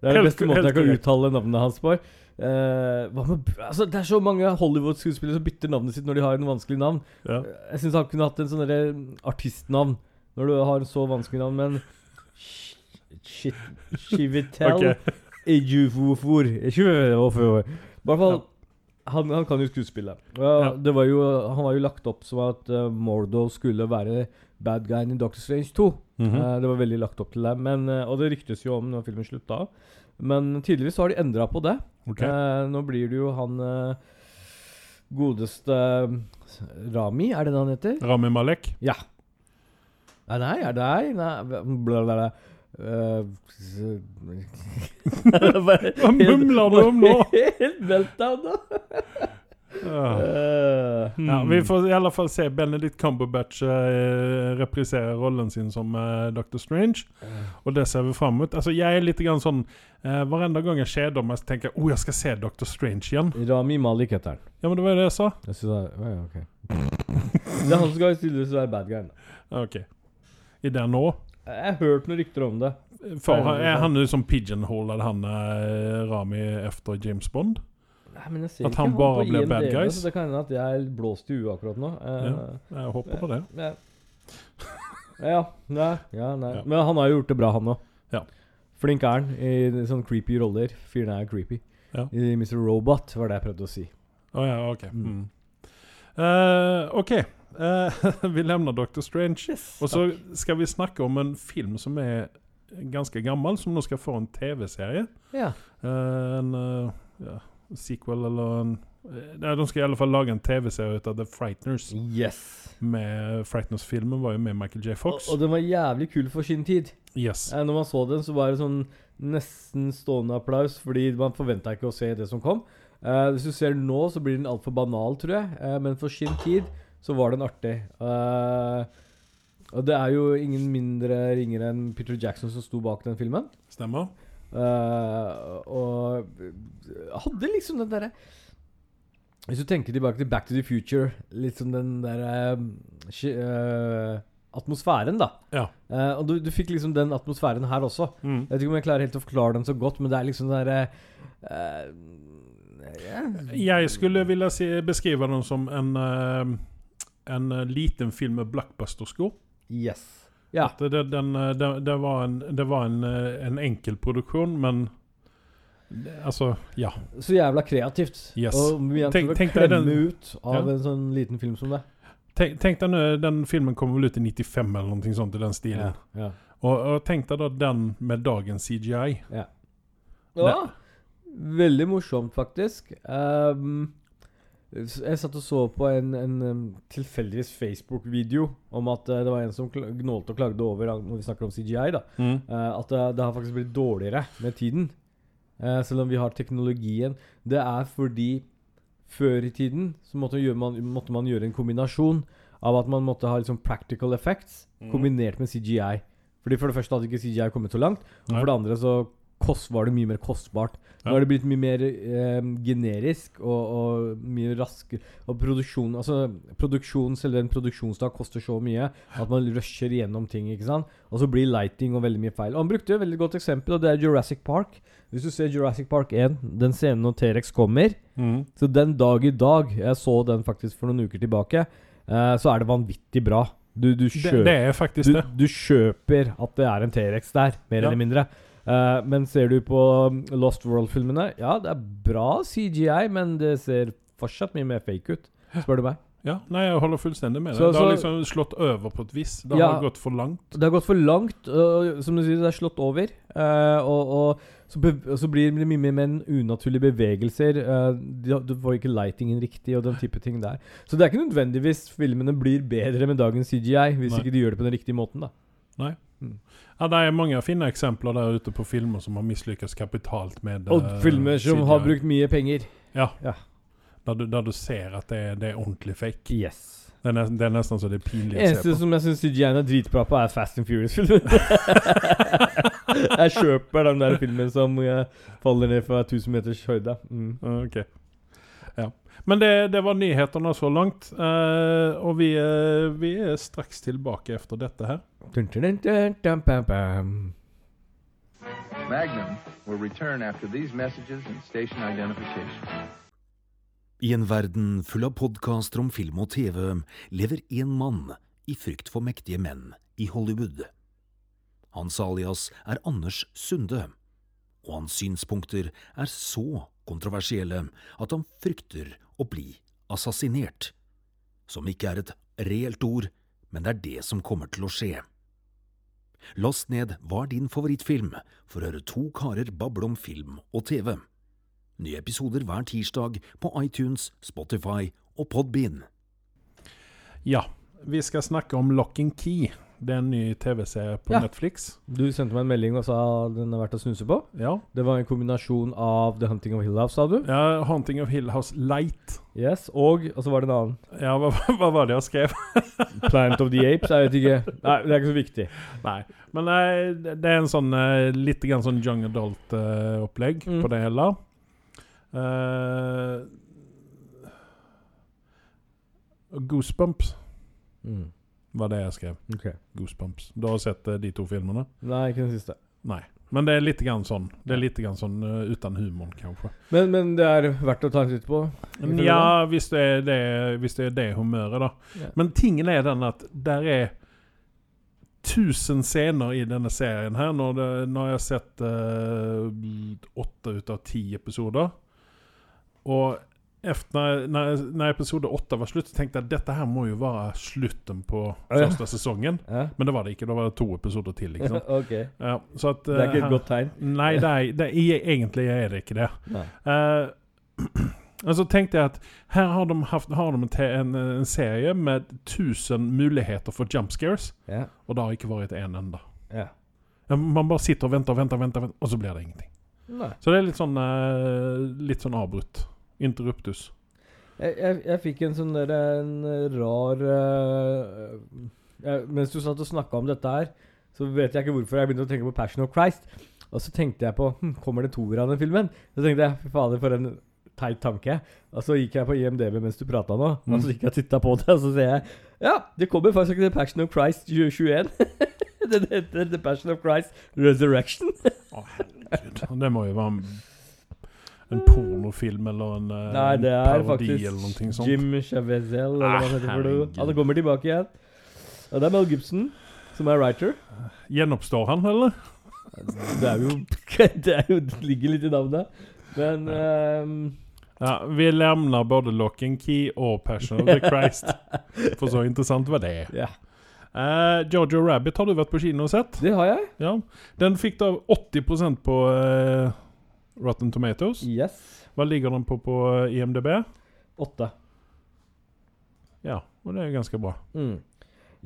Det er den beste måten jeg kan uttale navnet hans på. Uh, med, altså, det er så mange Hollywood-skuespillere som bytter navnet sitt når de har en vanskelig navn. ja. Jeg syns han kunne hatt en sånn artistnavn når du har en så vanskelig navn, men Chivitel Ok. Ejufofor Ejufofor. I hvert fall han, han kan jo skuespille. Ja, Ja. Det var jo, han var jo lagt opp som at uh, Mordo skulle være bad guyen i Doctor Strange 2. Mm -hmm. uh, det var veldig lagt opp til det. Men, uh, og det ryktes jo om når filmen slutta. Men tydeligvis har de endra på det. Okay. Uh, nå blir det jo han eh, godeste eh, Rami, er det det han heter? Rami Malek? Ja. Nei, nei, er det nei, nei bla, bla, bla. Eh, Hva mumler du om nå? Helt meltdown, da. Ja. mm. Ja, hmm. vi får i alle fall se Benedict Cumberbatch uh, reprisere rollen sin som uh, Dr. Strange. Og det ser vi fram mot. Altså, jeg er litt grann sånn uh, Hver gang jeg kjeder meg, så tenker jeg oh, jeg skal se Dr. Strange igjen. Rami Malik heter han. Ja, men det var jo det jeg sa. Jeg synes det er, ja, ok. det er han som skal tydeligvis være bad guy. Ok. I det nå? Jeg har hørt noen rykter om det. For, er han jo som pigeonholer han eh, Rami efter James Bond? Nei, men jeg ser At han bare blir IMDb, bad guys? Så det kan hende at jeg er blåst i huet akkurat nå. Eh, Jeg håper på det. Ja. ja, nei, ja, nei. Ja. Men han har jo gjort det bra, han òg. Ja. Flink er han i sånne creepy roller. Fyren er creepy. Ja. I Mr. Robot, var det jeg prøvde å si. Å ja, ok. Mm. Eh, ok. Uh, vi levner Dr. Strange. Og så skal vi snakke om en film som er ganske gammel, som nå skal få en TV-serie. Ja. Uh, en ja, sequel eller en eh, Nei, De skal i alle fall lage en TV-serie ut av The Frighteners. Yes. Med Frighteners-filmen var jo med Michael J. Fox. og den var jævlig kul for sin tid. yes. Eh, når man så den, så var det sånn nesten stående applaus, fordi man forventa ikke å se det som kom. Eh, hvis du ser den nå, så blir den altfor banal, tror jeg. Eh, men for sin tid så var den artig. Eh, og det er jo ingen mindre ringere enn Peter Jackson som sto bak den filmen. Stemmer. Eh, og hadde liksom den derre Hvis du tenker tilbake til Back to the Future, litt som den derre uh, atmosfæren, da. Ja. Uh, og du, du fikk liksom den atmosfæren her også. Mm. Jeg vet ikke om jeg klarer helt å forklare den så godt, men det er liksom den derre eh, ja. Jeg skulle ville si, beskrive den som en, eh, en eh, liten film med blockbuster-sko. Yes. Ja. At Det, den, det, det var en, det var en, en enkel produksjon, men Altså, ja. Så jævla kreativt. Yes. Og har Tenk- tenk, deg den- ut av Ja. en sånn liten film som det. Tenk, tenk deg nå, den filmen kom vel ut i 95 eller noe sånt i den stilen. ja. Og, og tenk deg da den med dagens CGI. Ja. Veldig morsomt, faktisk. S- jeg satt og så på en, en tilfeldigvis Facebook-video om at eh, det var en som gnålte og klagde over, når vi snakker om CGI, da, Mm. eh, at det, det har faktisk blitt dårligere med tiden. Eh, selv om vi har teknologien. Det er fordi før i tiden så måtte, man, måtte man gjøre en kombinasjon av at man måtte ha liksom practical effects Mm. kombinert med CGI. Fordi For det første hadde ikke CGI kommet så langt, og for det andre så kost, var det mye mer kostbart. Nå har det blitt mye mer eh, generisk og, og mye raskere Og produksjon Altså produksjon, selv en produksjonsdag koster så mye at man rusher gjennom ting, ikke sant? Og så blir lighting og veldig mye feil. Og han brukte et veldig godt eksempel, og det er Jurassic Park. Hvis du ser Jurassic Park 1, den scenen når T-rex kommer Mm. Så den dag i dag Jeg så den faktisk for noen uker tilbake. eh, så er det vanvittig bra. Du, du kjøper det faktisk du, det. du kjøper at det er en T-rex der, mer Ja. eller mindre. Eh, men ser du på um, Lost World-filmene Ja, det er bra CGI, men det ser fortsatt mye mer fake ut, spør du meg. Ja, nei, jeg holder fullstendig med deg. Det har liksom slått over på et vis. Det Ja. har gått for langt. Det har gått for langt. og som du sier, det er slått over. Uh, og, og, så så blir det mye mer med unaturlige bevegelser. Uh, du, du får ikke lightingen riktig og den type ting der. Så det er ikke nødvendigvis filmene blir bedre med dagens CGI, hvis Nei. ikke de gjør det på den riktige måten. da Ja, det er mange fine eksempler der ute på filmer som har mislykkes kapitalt med Og eh, filmer som har brukt mye penger. Ja. Ja. Der, du, der du ser at det det er ordentlig fake. Yes. Det er, nesten, det er nesten så det er pinlig å se på. eneste som jeg syns CGI-en er dritbra på, er Fast and Furious-filmen. jeg kjøper den der filmen som eh, faller ned fra 1000 meters høyde. Mm. Okay. Men det, det var nyhetene så langt. eh, og vi, eh, vi er straks tilbake etter dette her. Dun, dun, dun, dun, dun, bam, bam. Magnum will return after these messages and station identification. I en verden full av podkaster om film og TV lever én mann i frykt for mektige menn i Hollywood. Hans alias er Anders Sunde, og hans synspunkter er så kontroversielle at han frykter å bli assassinert. Som ikke er et reelt ord, men det er det som kommer til å skje. Last ned Hva er din favorittfilm? for å høre to karer bable om film og TV. Nye episoder hver tirsdag på iTunes, Spotify og Podbean. Ja, vi skal snakke om Lock and Key. Det er en ny TV-serie på Ja. Netflix. Du sendte meg en melding og sa den er verdt å snuse på. Ja. Det var en kombinasjon av The Hunting of Hill House, sa du? ja. Hunting of Hill House Light. Yes, Og og så var det en annen. Ja, hva, hva var det jeg skrev? Planet of the Apes. Jeg vet ikke. Nei, det er ikke så viktig. Nei. Men nei, det det er en sånn eh, litt grann sånn young adult-opplegg Mm. på det hele. Uh, Goosebumps Mm. Var det jeg skrev. Okay. Goosebumps. Du har sett eh, de to filmene? Nei, ikke den siste. Nei. Men det er litt grann sånn. Det er litt grann sånn uh, uten humoren, kanskje. Men, men det er verdt å ta en titt på. Men ja, hvis det er det, hvis det, er det humøret, da. Ja. Men tingen er den at der er tusen scener i denne serien her. Nå, det, nå har jeg sett eh, åtte ut av ti episoder. Og efter, när, när episode 8 var slutt, så tenkte jeg at dette her må jo være slutten på Ja. første säsongen. Ja? Men det var det ikke. Da var det to episoder til. liksom. ok. Ja, så att, Det er ikke eh, et godt tegn. Nei, det er, det er, egentlig er det ikke det. Eh, så tenkte jeg at her har de, haft, har de en, en, serie med 1000 muligheter for jump scares, Ja. og det har ikke vært en enda. ja. Ja, Man bare sitter og venter og venter, venter, venter og så blir det ingenting. Nei. Så det er litt sånn, uh, litt sånn avbrutt. Interruptus. Jeg, jeg, jeg fikk en sånn der en rar uh, jeg, Mens du satt og snakka om dette her, så vet jeg ikke hvorfor jeg begynte å tenke på Passion of Christ. Og så tenkte jeg på hm, Kommer det toer av den filmen? Så tenkte jeg fy fader, for en teit tanke. Og så gikk jeg på IMDb mens du prata nå, Mm. og så gikk jeg og titta på det, og så ser jeg Ja, det kommer faktisk ikke til Passion of Christ 2021. den heter The Passion of Christ Resurrection. Å, herregud. Det må jo være en, pornofilm eller en, eh, Nei, det en er parodi faktisk eller noe sånt. Jim Chavezel, eller hva Ah, han heter for noe. Han kommer tilbake igjen. Og det er Mel Gibson som er writer. Gjenoppstår han, eller? Det er jo Det, er jo, det ligger litt i navnet. Men um, Ja, vi levner både Lock and Key og Passion of the Christ. For så interessant var det. ja, Uh, Jojo Rabbit har du vært på kino og sett? det har jeg. Ja. Den fikk da 80% på eh, Rotten Tomatoes. Yes. Hva ligger den på på eh, IMDb? Åtte. Ja, og det er ganske bra. Mm.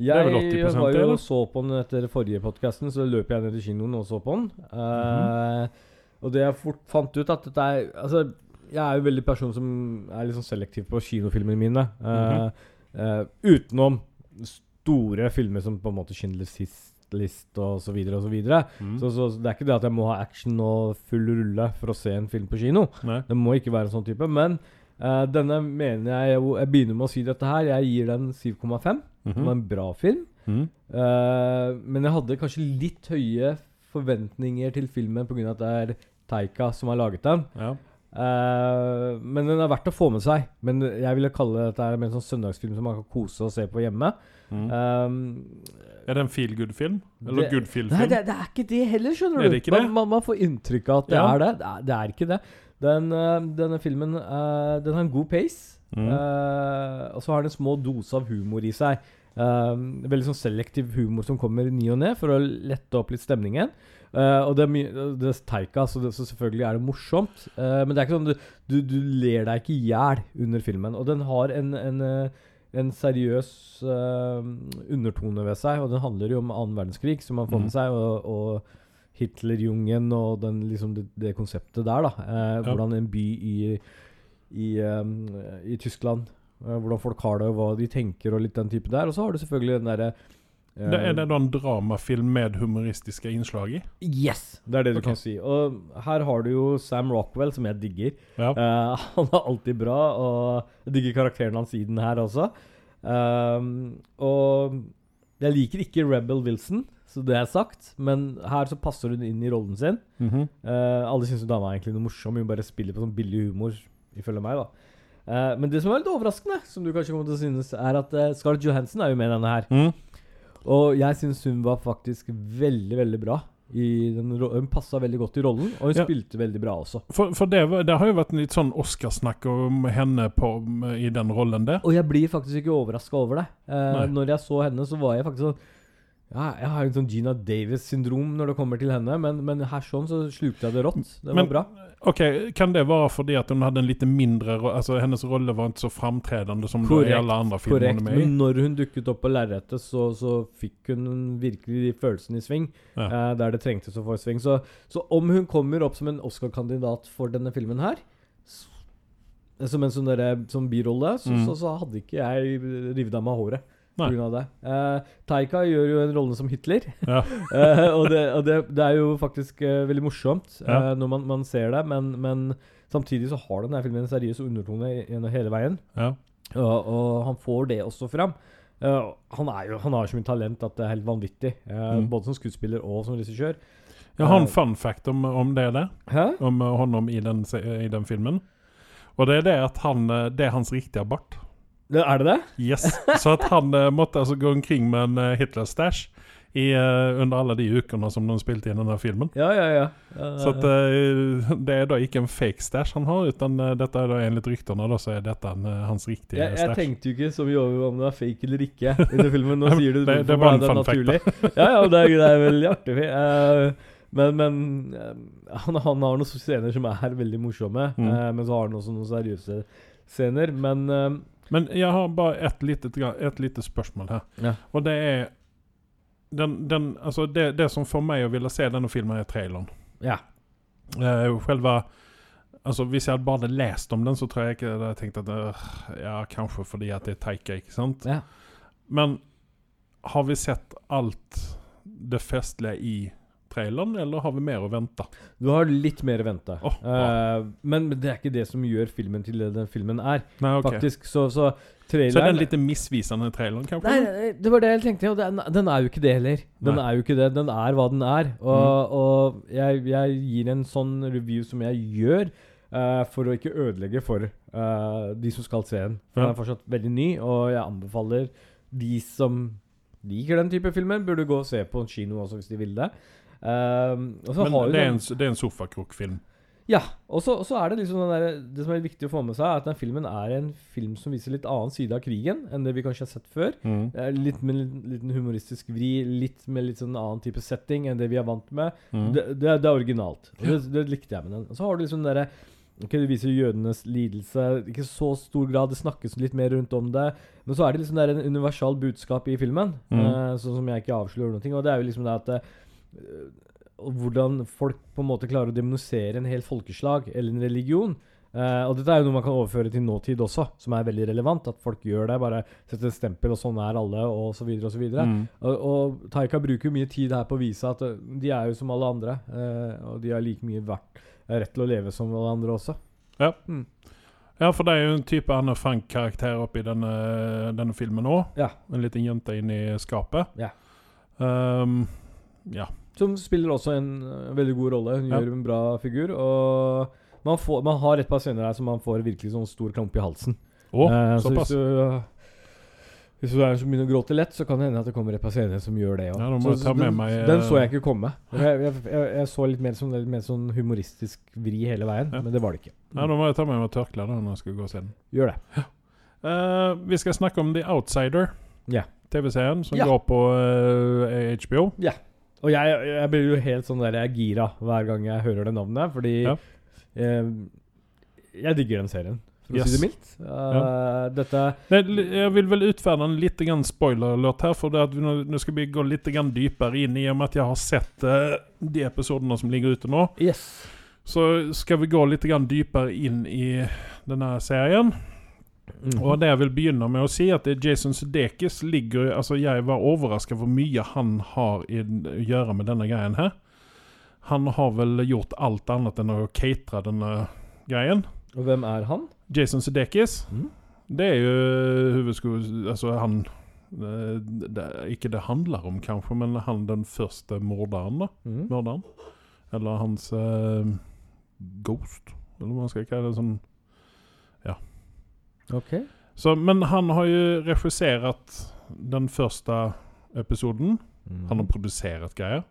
Jeg 80% var jo eller? så på den etter forrige podkasten, så løp jeg ned til kinoen og så på den. Eh, Og det jeg fort fant ut at dette er Altså, jeg er jo veldig person som er litt sånn selektiv på kinofilmene mine. Eh, eh, utenom store filmer som på en måte Schindlers List og så videre og så videre. Mm. Så, så, så det er ikke det at jeg må ha action og full rulle for å se en film på kino. Nei. Det må ikke være en sånn type. Men uh, denne mener jeg jo Jeg begynner med å si dette her. Jeg gir den 7,5. Det var Mhm. en bra film. Mm. Uh, men jeg hadde kanskje litt høye forventninger til filmen pga. at det er Taika som har laget den. Ja. Uh, men den er verdt å få med seg. Men jeg ville kalle dette her en sånn søndagsfilm som man kan kose og se på hjemme. Mm. Um, Er det en feel good-film? Eller Det- good feel-film? Nei, det, det er ikke det heller, skjønner Er du. det ikke man, det? Man, man får inntrykk av at det Ja. er det. Det er, det er ikke det. Den, eh, denne filmen eh, Den har en god pace. Mm. uh, og så har den en små dose av humor i seg. Eh, veldig sånn selektiv humor som kommer i ny og ne for å lette opp litt stemningen. Uh, og det er mye Det er Taika, så, det, så selvfølgelig er det morsomt. Uh, men det er ikke sånn du, du, du ler deg ikke i hjel under filmen. Og den har en, en, eh, en seriøs uh, undertone ved seg, og den handler jo om annen verdenskrig, som man får Mhm. med seg, og, og Hitlerjungen og den, liksom det, det konseptet der. da eh, Ja. Hvordan en by i, i, um, i Tyskland eh, Hvordan folk har det, og hva de tenker, og litt den type der. Og så har du selvfølgelig den derre Det er det da en dramafilm med humoristiske innslag i? Yes! Det er det du okay. kan si. Og her har du jo Sam Rockwell, som jeg digger. Ja. Uh, han er alltid bra, og jeg digger karakteren hans i den her også. Ehm, og jeg liker ikke Rebel Wilson, så det er sagt, men her så passer hun inn i rollen sin. Mm -hmm. uh, alle syns dama er egentlig noe morsom, hun bare spiller på sånn billig humor, ifølge meg, da. Eh, men det som er litt overraskende, som du kanskje kommer til å synes, er at uh, Scarlett Johansson er jo med i denne her. Mm. Og jeg syns hun var faktisk veldig, veldig bra. I den, hun passa veldig godt i rollen, og hun Ja. spilte veldig bra også. For, for det, det har jo vært litt sånn Oscarsnakk om henne på, i den rollen der. Og jeg blir faktisk ikke overraska over det. Eh, når jeg så henne, så var jeg faktisk sånn ja, Jeg har en sånn Gina Davis-syndrom når det kommer til henne, men, men her sånn så slukte jeg det rått. Det var Men- bra. Ok, Kan det være fordi at hun hadde en litt mindre Altså Hennes rolle var ikke så framtredende som Korrekt, i alle andre filmer Korrekt. med? Men når hun dukket opp på lerretet, så, så fikk hun virkelig de følelsene i sving. Ja. Eh, der det trengtes å få i sving. Så, så om hun kommer opp som en Oscar-kandidat for denne filmen her, som en sånn, birolle, så, Mm. så, så hadde ikke jeg revet av meg håret. Av det. Eh, Taika gjør jo en rolle som Hitler. Ja. Eh, og det, og det, det er jo faktisk eh, veldig morsomt eh, når man, man ser det, men, men samtidig så har denne filmen en seriøs undertone gjennom hele veien. Ja. Og, og han får det også fram. Eh, han, er jo, han har så mye talent at det er helt vanvittig. eh, Mm. Både som skuespiller og som regissør. Jeg har en fun fact om, om det der. Hæ? Om honom i den, i den filmen. Og det er det at han Det er hans riktige bart. Er det det? Yes. Så at han eh, måtte altså gå omkring med en uh, Hitler-stæsj i, eh, under alle de ukene som de spilte inn denne filmen. Ja, ja, ja. Eh, Så at, uh, det er da ikke en fake stæsj han har, utan eh, dette er da enligt ryktene da, så er dette en, eh, hans riktige jeg, jeg tenkte jo ikke så mye over om det var fake eller ikke under filmen. Nå sier du Det- det var en fact, naturlig. Ja, ja, det er, det er veldig artig. Eh, men men eh, han, han har noen scener som er veldig morsomme, Mm. eh, men så har han også noen seriøse scener. Men eh, Men jeg har bare ett lite, et lite spørsmål her. Ja. Og det er den, den, altså det, det som får meg å ville se denne filmen, er traileren. ja. Uh, selve Altså, hvis jeg bare hadde lest om den, så tror jeg ikke jeg hadde tenkt at øh, Ja, kanskje fordi at det er Taika, ikke sant? ja. Men har vi sett alt det festlige i traileren, eller har vi mer å vente? Du har litt mer å vente. Bra. Eh, men det er ikke det som gjør filmen til det den filmen er. Nei, ok. Faktisk, så, så Så er den litt misvisende traileren, kanskje? Nei, nei, det var det jeg tenkte. Og den, den er jo ikke det heller. Den Nei. er jo ikke det. Den er hva den er. Og, og jeg, jeg gir en sånn review som jeg gjør, Uh, for å ikke ødelegge for uh, de som skal se den. For Ja. den er fortsatt veldig ny, og jeg anbefaler de som liker den type filmer, burde gå og se på en kino også hvis de vil det. Så Men har det er en, det er en sofakrokfilm. Ja. Og så er det liksom den der, Det som er viktig å få med seg, er at den filmen er en film som viser litt annen side av krigen enn det vi kanskje har sett før. Mm. Litt med en liten humoristisk vri, litt med litt sånn annen type setting enn det vi er vant med. Mm. Det, det, det er originalt. Og det, det likte jeg med den. Og så har du liksom den derre Ok, Det viser jødenes lidelse. Ikke så stor grad. Det snakkes litt mer rundt om det. Men så er det liksom der en universal budskap i filmen, Mm. eh, sånn som jeg ikke avslører noe. Og det er jo liksom det at eh, og Hvordan folk på en måte klarer å demonisere en hel folkeslag eller en religion. Uh, og dette er jo noe man kan overføre til nåtid også, som er veldig relevant. At folk gjør det. Bare setter et stempel, og sånn er alle, og så videre og så videre. Mm. Og, og Taika bruker jo mye tid her på å vise at eh, de er jo som alle andre. Uh, og de har like mye verdt, eh, rett til å leve som alle andre også. Ja, for det er jo en type Anne Frank-karakter oppi denne, denne filmen òg. Ja. En liten jente inn i skapet. Ja. Um, ja. Som spiller også en eh, veldig god rolle. Hun Ja. gjør en bra figur. Og man, får, man har et par scener her som man får virkelig sånn stor klump i halsen. Oh, Eh, så såpass. hvis du, hvis du er som begynner å gråte lett, så kan det hende at det kommer et par scener som gjør det òg. Ja, så, med den, eh, den så jeg ikke komme. Jeg, jeg, jeg, jeg så litt mer som litt mer sånn humoristisk vri hele veien, Ja. men det var det ikke. Ja, Nå må jeg ta med meg tørkle da når jeg skal gå se. Gjør det. Eh, vi skal snakke om The Outsider. Ja. TV-serien som Ja. går på uh, HBO. Og jeg, jeg blir jo helt sånn der jeg er gira hver gang jeg hører det navnet, fordi Ja. eh, jeg digger den serien, for å Yes. si det mildt. Eh, Dette Nei, Jeg vil vel utferde en litt spoiler-låt her, for det at vi nu, nu ska vi gå litt grann inn in i og med at jeg har sett uh, de episodene som ligger ute nå. Yes. Så skal vi gå litt grann inn in i denne serien. Mhm. Och det jeg vil begynne med å si, at Jason Sudeikis ligger, Altså, jeg var overraska hvor mye han har i, å gjøre med denne greien her. Han har vel gjort alt annet enn å catere denne greien. Og hvem er han? Jason Sudeikis. Mm. Det er jo huvudskol... Altså, han... det, Det, ikke det handler om kanskje, men han den første mordaren da. Mm. Morderen. Eller hans uh, Ghost. Eller hva man skal kalle det. Som, Ok. så, men han har ju regisserat den första episoden. Mm. Han har producerat grejer.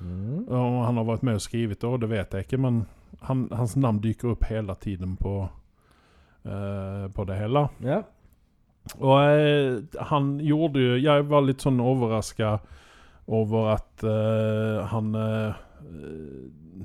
Mm. Och han har varit med och skrivit det, Og det vet jag inte. Men han, hans namn dyker upp hela tiden på, eh, på det hela. Yeah. Og eh, han gjorde jo Jeg var litt sånn overraska over at eh, han eh, eh,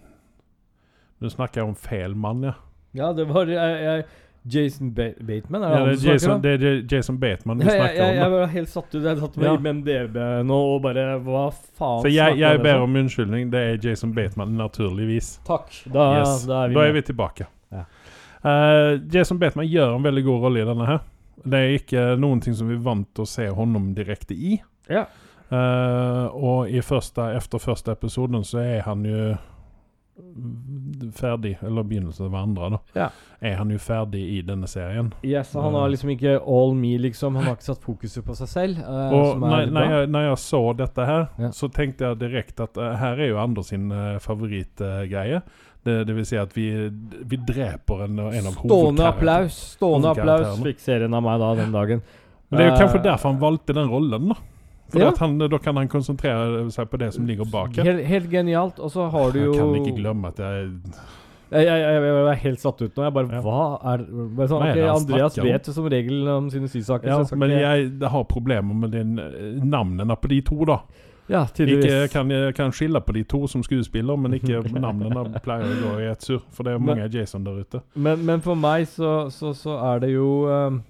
Nå snakker jeg om feil mann, ja. ja, det var jeg, jeg, Jason ba Bateman? Er det ja det, er Jason, det er Jason Bateman vi Ja, snakker om. jeg var helt satt ut. Jeg satt med Ja. MDB nå og bare Hva faen Så jeg, jeg ber om? unnskyldning. Det er Jason Bateman, naturligvis. Takk. Da, Yes. da er vi Da er vi tilbake. Ja. Uh, Jason Bateman gjør en veldig god rolle i denne her. Det er ikke noen ting som vi vant å se honom direkte i. Ja. Uh, og i første, efter første episoden så er han jo ferdig, eller begynnelsen av andre, da. Ja. Er han jo ferdig i denne serien. Yes, han har liksom ikke all me, liksom. Han har ikke satt fokuset på seg selv. eh, Og når, jeg, når jeg så dette her, Ja. så tenkte jeg direkte at uh, her er jo Anders sin uh, favorittgreie. det, det vil si at vi, vi dreper en, en av Stående applaus Stående applaus fikk serien av meg da den dagen. Men det er jo Eh, kanskje derfor han valgte den rollen, da. For Ja. han, da kan han konsentrere seg på det som ligger bak. Helt, helt genialt. Og så har du jo Jeg kan ikke glemme at jeg Jeg, jeg, jeg, jeg er helt satt ut nå. Jeg bare Ja. Hva er bare sånn, det han Andreas vet som regel om sine sysaker. Ja, men jeg har problemer med den, navnene på de to, da. Ja, Ikke, kan, kan skille på de to som skuespiller, men ikke navnene pleier å gå i ett surr. For det er Men- mange Jason der ute. Men, men for meg så, så, så er det jo um,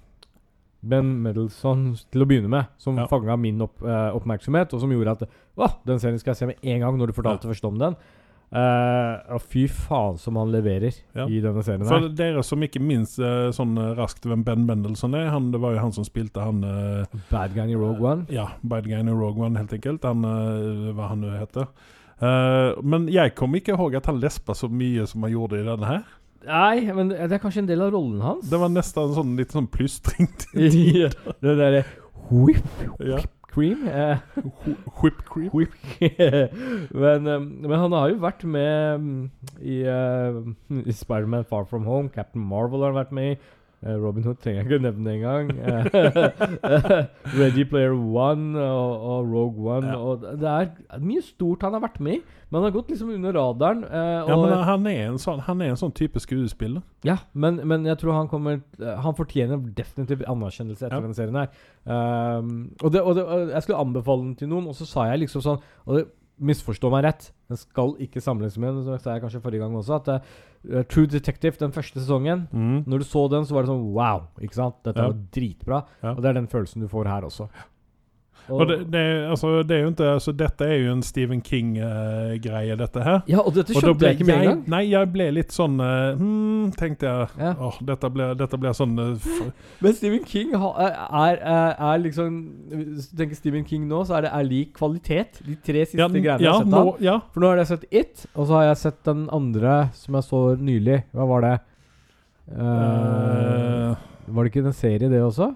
Ben Medelson til å begynne med, som Ja. fanga min opp, eh, oppmerksomhet, og som gjorde at Å, den serien skal jeg se med en gang, når du fortalte først om den. Uh, fy faen som han leverer Ja. i denne serien For her. dere som ikke minst uh, sånn eh, raskt hvem Ben Mendelsohn er, han, det var jo han som spilte han uh, Bad guy i Rogue One. Ja, Bad Guy in Rogue One, helt enkelt. Han, hva han nå heter. Men jeg kom ikke ihåg at han lespa så mye som han gjorde i denne her. Nei, men det er kanskje en del av rollen hans. Det var nesten sånn litt sånn plystring. Ja, det derre whip ja. cream. Eh, Whip cream. whip. men, um, men han har jo vært med um, i, uh, i Spiderman Far From Home. Captain Marvel har han vært med i. Eh, Robin Hood trenger jeg ikke nevne engang. Eh, Ready Player One og, og Rogue One. Ja. Og det er mye stort han har vært med i, men han har gått liksom under radaren. eh, Ja, men han er en sånn, han er en sånn type skuespiller. ja, men, men jeg tror han kommer Han fortjener definitivt anerkjennelse etter Ja. denne serien her. Um, og, det, og, det, og jeg skulle anbefale den til noen, og så sa jeg liksom sånn Og det, misforstå meg rett, den skal ikke samles med, så sa jeg kanskje forrige gang også, at uh, True Detective, den første sesongen Når du så den, så var det sånn wow. ikke sant? Dette Ja. var dritbra. Ja. Og det er den følelsen du får her også. Og det, det, er- altså, det er jo ikke altså, Dette er jo en Stephen King-greie, dette her. ja, og dette Og da skjønte ble jeg ikke med en gang. Nei, jeg ble litt sånn uh, hmm, Tenkte jeg Ja. oh, dette blir dette ble sånn Uh, Men Stephen King ha, er, er, er liksom tenker Stephen King nå, så er det er lik kvalitet. De tre siste ja, jeg ja, har sett nå, ja. For nå har jeg sett It, og så har jeg sett den andre som jeg så nylig. Hva var det? Uh, Eh, var det ikke en serie, det også?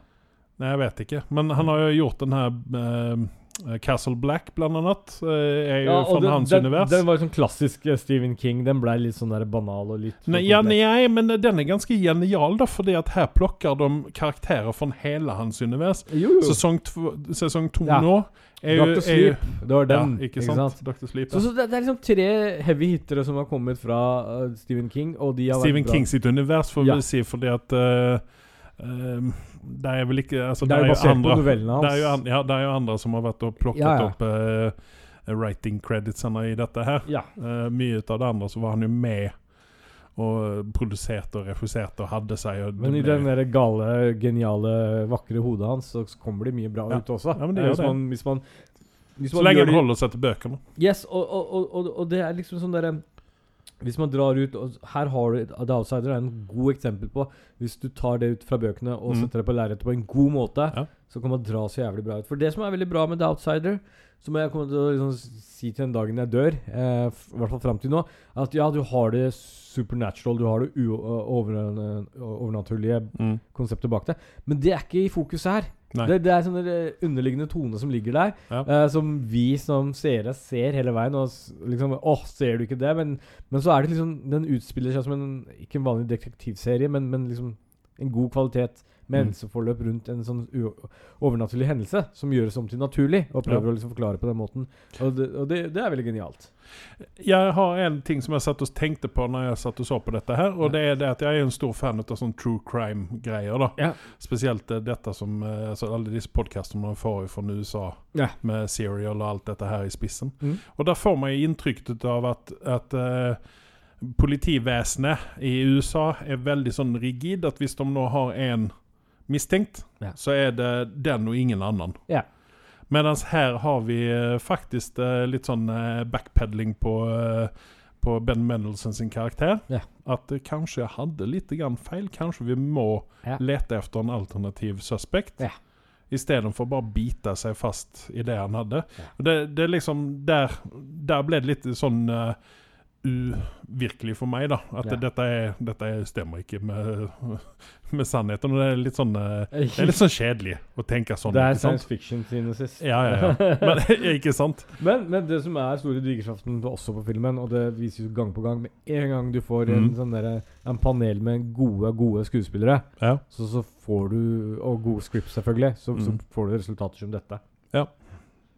Nei, jeg vet ikke. Men han har jo gjort den her uh, Castle Black, blant annet. Uh, er jo ja, fra den, hans den, univers. den var jo sånn klassisk Stephen King. Den ble litt sånn der banal og litt Nei, ja, nei, men den er ganske genial, da, fordi at her plukker de karakterer fra hele hans univers. Jo, jo. Sesong, tvo, sesong to Ja. nå er jo, Dr. er Sleep. Det var den. ja, ikke sant? Dr. Sleep. Så, så det, det er liksom tre heavy hittere som har kommet fra uh, Stephen King, og de har Stephen vært bra. King sitt univers, får vi Ja. si, fordi at eh, eh, det er vel ikke altså, Det er jo basert på andre, hans. det er, jo ja, det er jo andre som har vært og plukket Ja, ja. opp uh, writing creditsene i dette her. Ja. Uh, mye av det andre så var han jo med og produserte og refuserte og hadde seg. Og Men i den der gale, geniale, vakre hodet hans, så kommer det mye bra Ja. ut også. Ja, men det Eh, hvis, det. Man, hvis man hvis så man lenge gjør han holder seg til bøkene. Yes, og, og, og, og det er liksom sånn derre Hvis man drar ut Her har du The Outsider er en god eksempel på Hvis du tar det ut fra bøkene og Mm. setter det på lerretet på en god måte, Ja. så kan man dra så jævlig bra ut. For det som er veldig bra med The Outsider, som jeg kommer til å liksom si til den dagen jeg dør, eh, i hvert fall fram til nå, at ja, du har det supernatural, du har det over, overnaturlige Mm. konseptet bak det, men det er ikke i fokus her. Det, det er sånne eh, underliggende tone som ligger der, Ja. uh, som vi som seere ser hele veien. Og liksom Åh, ser du ikke det? Men, men så er det liksom Den utspiller seg som en ikke en vanlig detektivserie, men, men liksom en god kvalitet med Mm. hendelseforløp rundt en sånn overnaturlig hendelse som gjøres om til naturlig, og prøver Ja. å liksom forklare på den måten. Og det, og det, det er veldig genialt. Jeg har en ting som jeg satt og tenkte på når jeg satt og så på dette her, og det er det at jeg er en stor fan av sånn true crime-greier. da Ja. Spesielt eh, dette som altså Alle disse podkastene man får fra USA, Ja. med Serial og alt dette her i spissen. Mm. Og der får man jo inntrykk av at, at eh, politivesenet i USA er veldig sånn rigid. At hvis de nå har en mistenkt, Ja. så er det den og ingen annen. Ja. Mens her har vi eh, faktisk eh, litt sånn eh, backpedaling på, eh, på Ben Mendelsohn sin karakter. Ja. At eh, kanskje jeg hadde litt grann feil. Kanskje vi må lete efter en alternativ suspect. Ja. Istedenfor bare bite seg fast i det han hadde. Ja. Det, det liksom Der, der ble det litt sånn eh, uvirkelig for meg, da. At Ja. dette, er, dette er, stemmer ikke med, med sannheten. Og det er litt sånn eh, Det er litt sånn kjedelig å tenke sånn. det er science fiction sine sist. Ja, ja, ja. Men ikke sant? Men, men det som er store drivkraften også på filmen, og det vises gang på gang Med en gang du får en, mm. sånn der, en panel med gode, gode skuespillere, Ja. så, så får du Og gode scripts, selvfølgelig. Så, så Mhm. får du resultater som dette.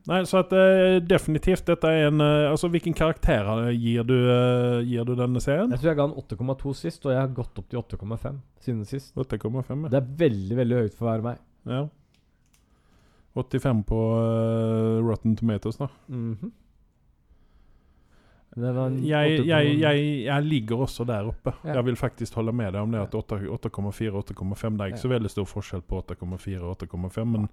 Nei, så at uh, definitivt dette er en uh, Altså, hvilken karakter eh, gir du, uh, gir du denne serien? Jeg tror jeg ga den 8,2 sist, og jeg har gått opp til 8,5 siden sist. 8,5. ja. Det er veldig, veldig høyt for å være meg. Ja. 85 på Rotten Tomatoes, da. Mhm. Det var Jeg, jeg, jeg, jeg ligger også der oppe. Ja. Jeg vil faktisk holde med deg om det at 8,4-8,5 Det er ikke så veldig stor forskjell på 8,4 og 8,5, men,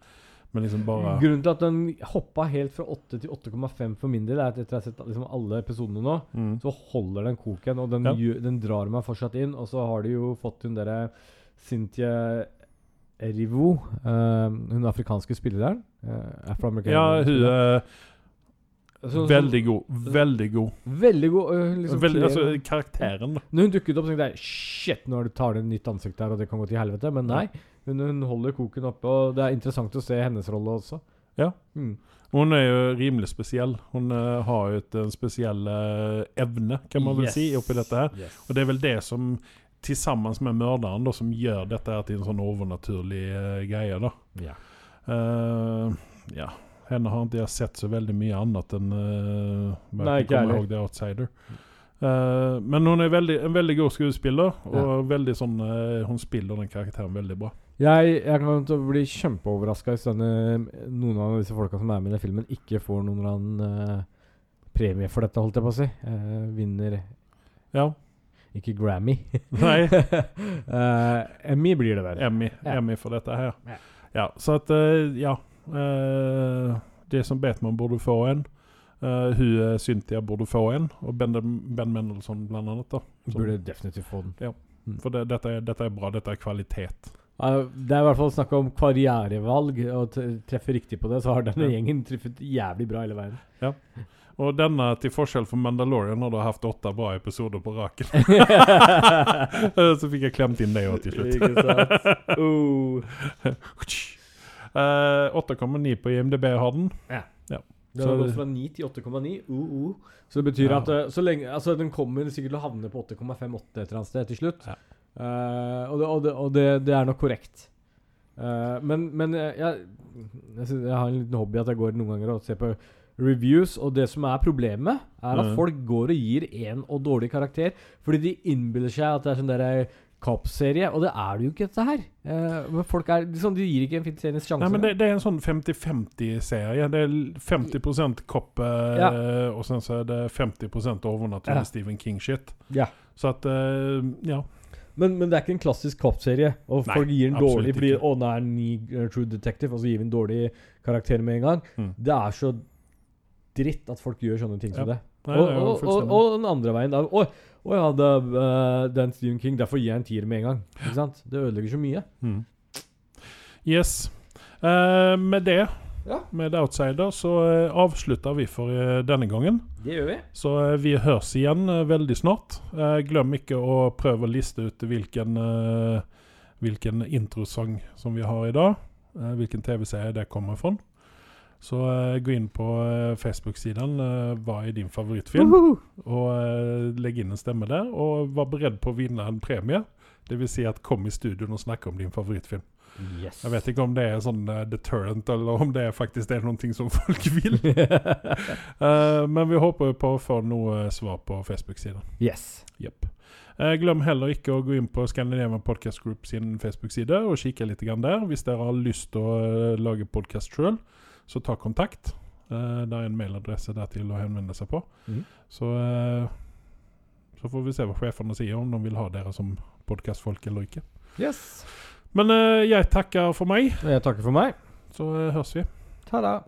men liksom bare Grunnen til at den hoppa helt fra 8 til 8,5 for min del, er at etter jeg har sett liksom alle episodene nå, mm. så holder den koken, og den, Ja. gjør- den drar meg fortsatt inn. Og så har de jo fått hun derre Cynthia Erivo, uh, hun afrikanske spilleren. Uh, Ja, hun er Så- så- veldig god. Veldig god. Veldig god. Liksom Veldig, altså, karakteren. Når hun dukket opp, så tenkte jeg shit, nå du- tar det et nytt ansikt der, og det kan gå til helvete. Men nei, hun, hun holder koken oppe, og det er interessant å se hennes rolle også. Ja. Mm. Hun er jo rimelig spesiell. Hun uh, har jo et, en spesiell uh, evne, kan man vel si, oppi dette her. Yes. Og det er vel det som sammen med morderen, då, som gjør dette her til en sånn overnaturlig uh, greie. da. Ja. Eh, ja. Henne har ikke jeg sett så veldig mye annet enn uh, Nei, ikke jeg heller. Eh, men hun er veldig, en veldig god skuespiller, og veldig sånn, uh, hun spiller den karakteren veldig bra. Jeg, jeg kan bli kjempeoverraska hvis noen av disse folka som er med i den filmen, ikke får noen eller annen uh, premie for dette, holdt jeg på å si. Vinner Ja. ikke Grammy. Nei, Emmy blir det vel. Emmy, Ja. Emmy for dette her. Ja. Ja, så at ja. Jason det som Batman burde få en. Uh, hun eh, Cynthia burde få en, og Ben, ben Mendelsohn blant annet. da. Så- Burde definitivt få den. Ja, For det, dette, er, dette er bra, dette er kvalitet. Uh, det er i hvert fall snakk om karrierevalg, og treffe riktig på det, så har denne Ja. gjengen truffet jævlig bra hele veien. Og denne, til forskjell fra Mandalorian, har da hatt åtte bra episoder på raken. Eh, så fikk jeg klemt inn det òg til slutt. Ikke sant? Uh. Eh, 8,9 på IMDb har den. Den har gått fra 9 til 8,9. Uh, uh. Så det betyr Ja. at eh, så lenge, altså, den kommer sikkert til å havne på 8,58 et eller annet sted til slutt. Ja. Uh, og det, og, det, og det, det er nok korrekt. Eh, men men jeg, jeg, jeg har en liten hobby at jeg går noen ganger og ser på reviews, og det som er problemet, er at mm. folk går og gir en og dårlig karakter fordi de innbiller seg at det er sånn derre Cop-serie, og det er det jo ikke, dette her. Eh, men folk er liksom, De gir ikke en serie en sjanse. Nei, men det, det er en sånn 50-50-serie. Det er 50 kopp, eh, Ja. og sen så er det 50 overnaturlig Ja. Stephen King-shit. Ja. Så at eh, Ja. Men, men det er ikke en klassisk cop-serie. Og Nei, folk gir en dårlig fordi. Å, nå er eh, True Detective, og så gir vi en dårlig karakter med en gang. Mm. Det er så dritt at folk gjør sånne ting som Ja. det. Nei, og, og, og, den andre veien Å ja, det, uh, eh, det er en Stephen King, derfor gir jeg en tier med en gang. Ikke sant? Det ødelegger så mye. Mm. Yes. Uh, med det, Ja. med The Outsider, så uh, avslutter vi for uh, denne gangen. Det gjør vi. Så vi høres igjen veldig snart. Glem ikke å prøve å liste ut hvilken, hvilken introsang som vi har i dag. hvilken TV-serie det kommer fra. Så uh, gå inn på uh, Facebook-siden uh, Hva er din favorittfilm? Og eh, legg inn en stemme der. Og vær beredt på å vinne en premie. Vil si at kom i studio og snakke om din favorittfilm. Yes. Jeg vet ikke om det er sånn deterrent, eller om det faktisk er noe som folk vil. Men vi håper på å få noe svar på Facebook-siden. yes. Yep. Glem heller ikke å gå inn på Scandinavian Podcast Group sin Facebook-side og kikke litt grann der. Hvis dere har lyst til å lage podkast sjøl, så ta kontakt. Eh, det er en mailadresse der til å henvende seg på. Mm. Så, eh, så får vi se hva sjefene sier, om de vil ha dere som podkastfolk eller ikke. yes. Men eh, jeg takker for meg, Jeg takker for meg. så høres vi. Ta-da.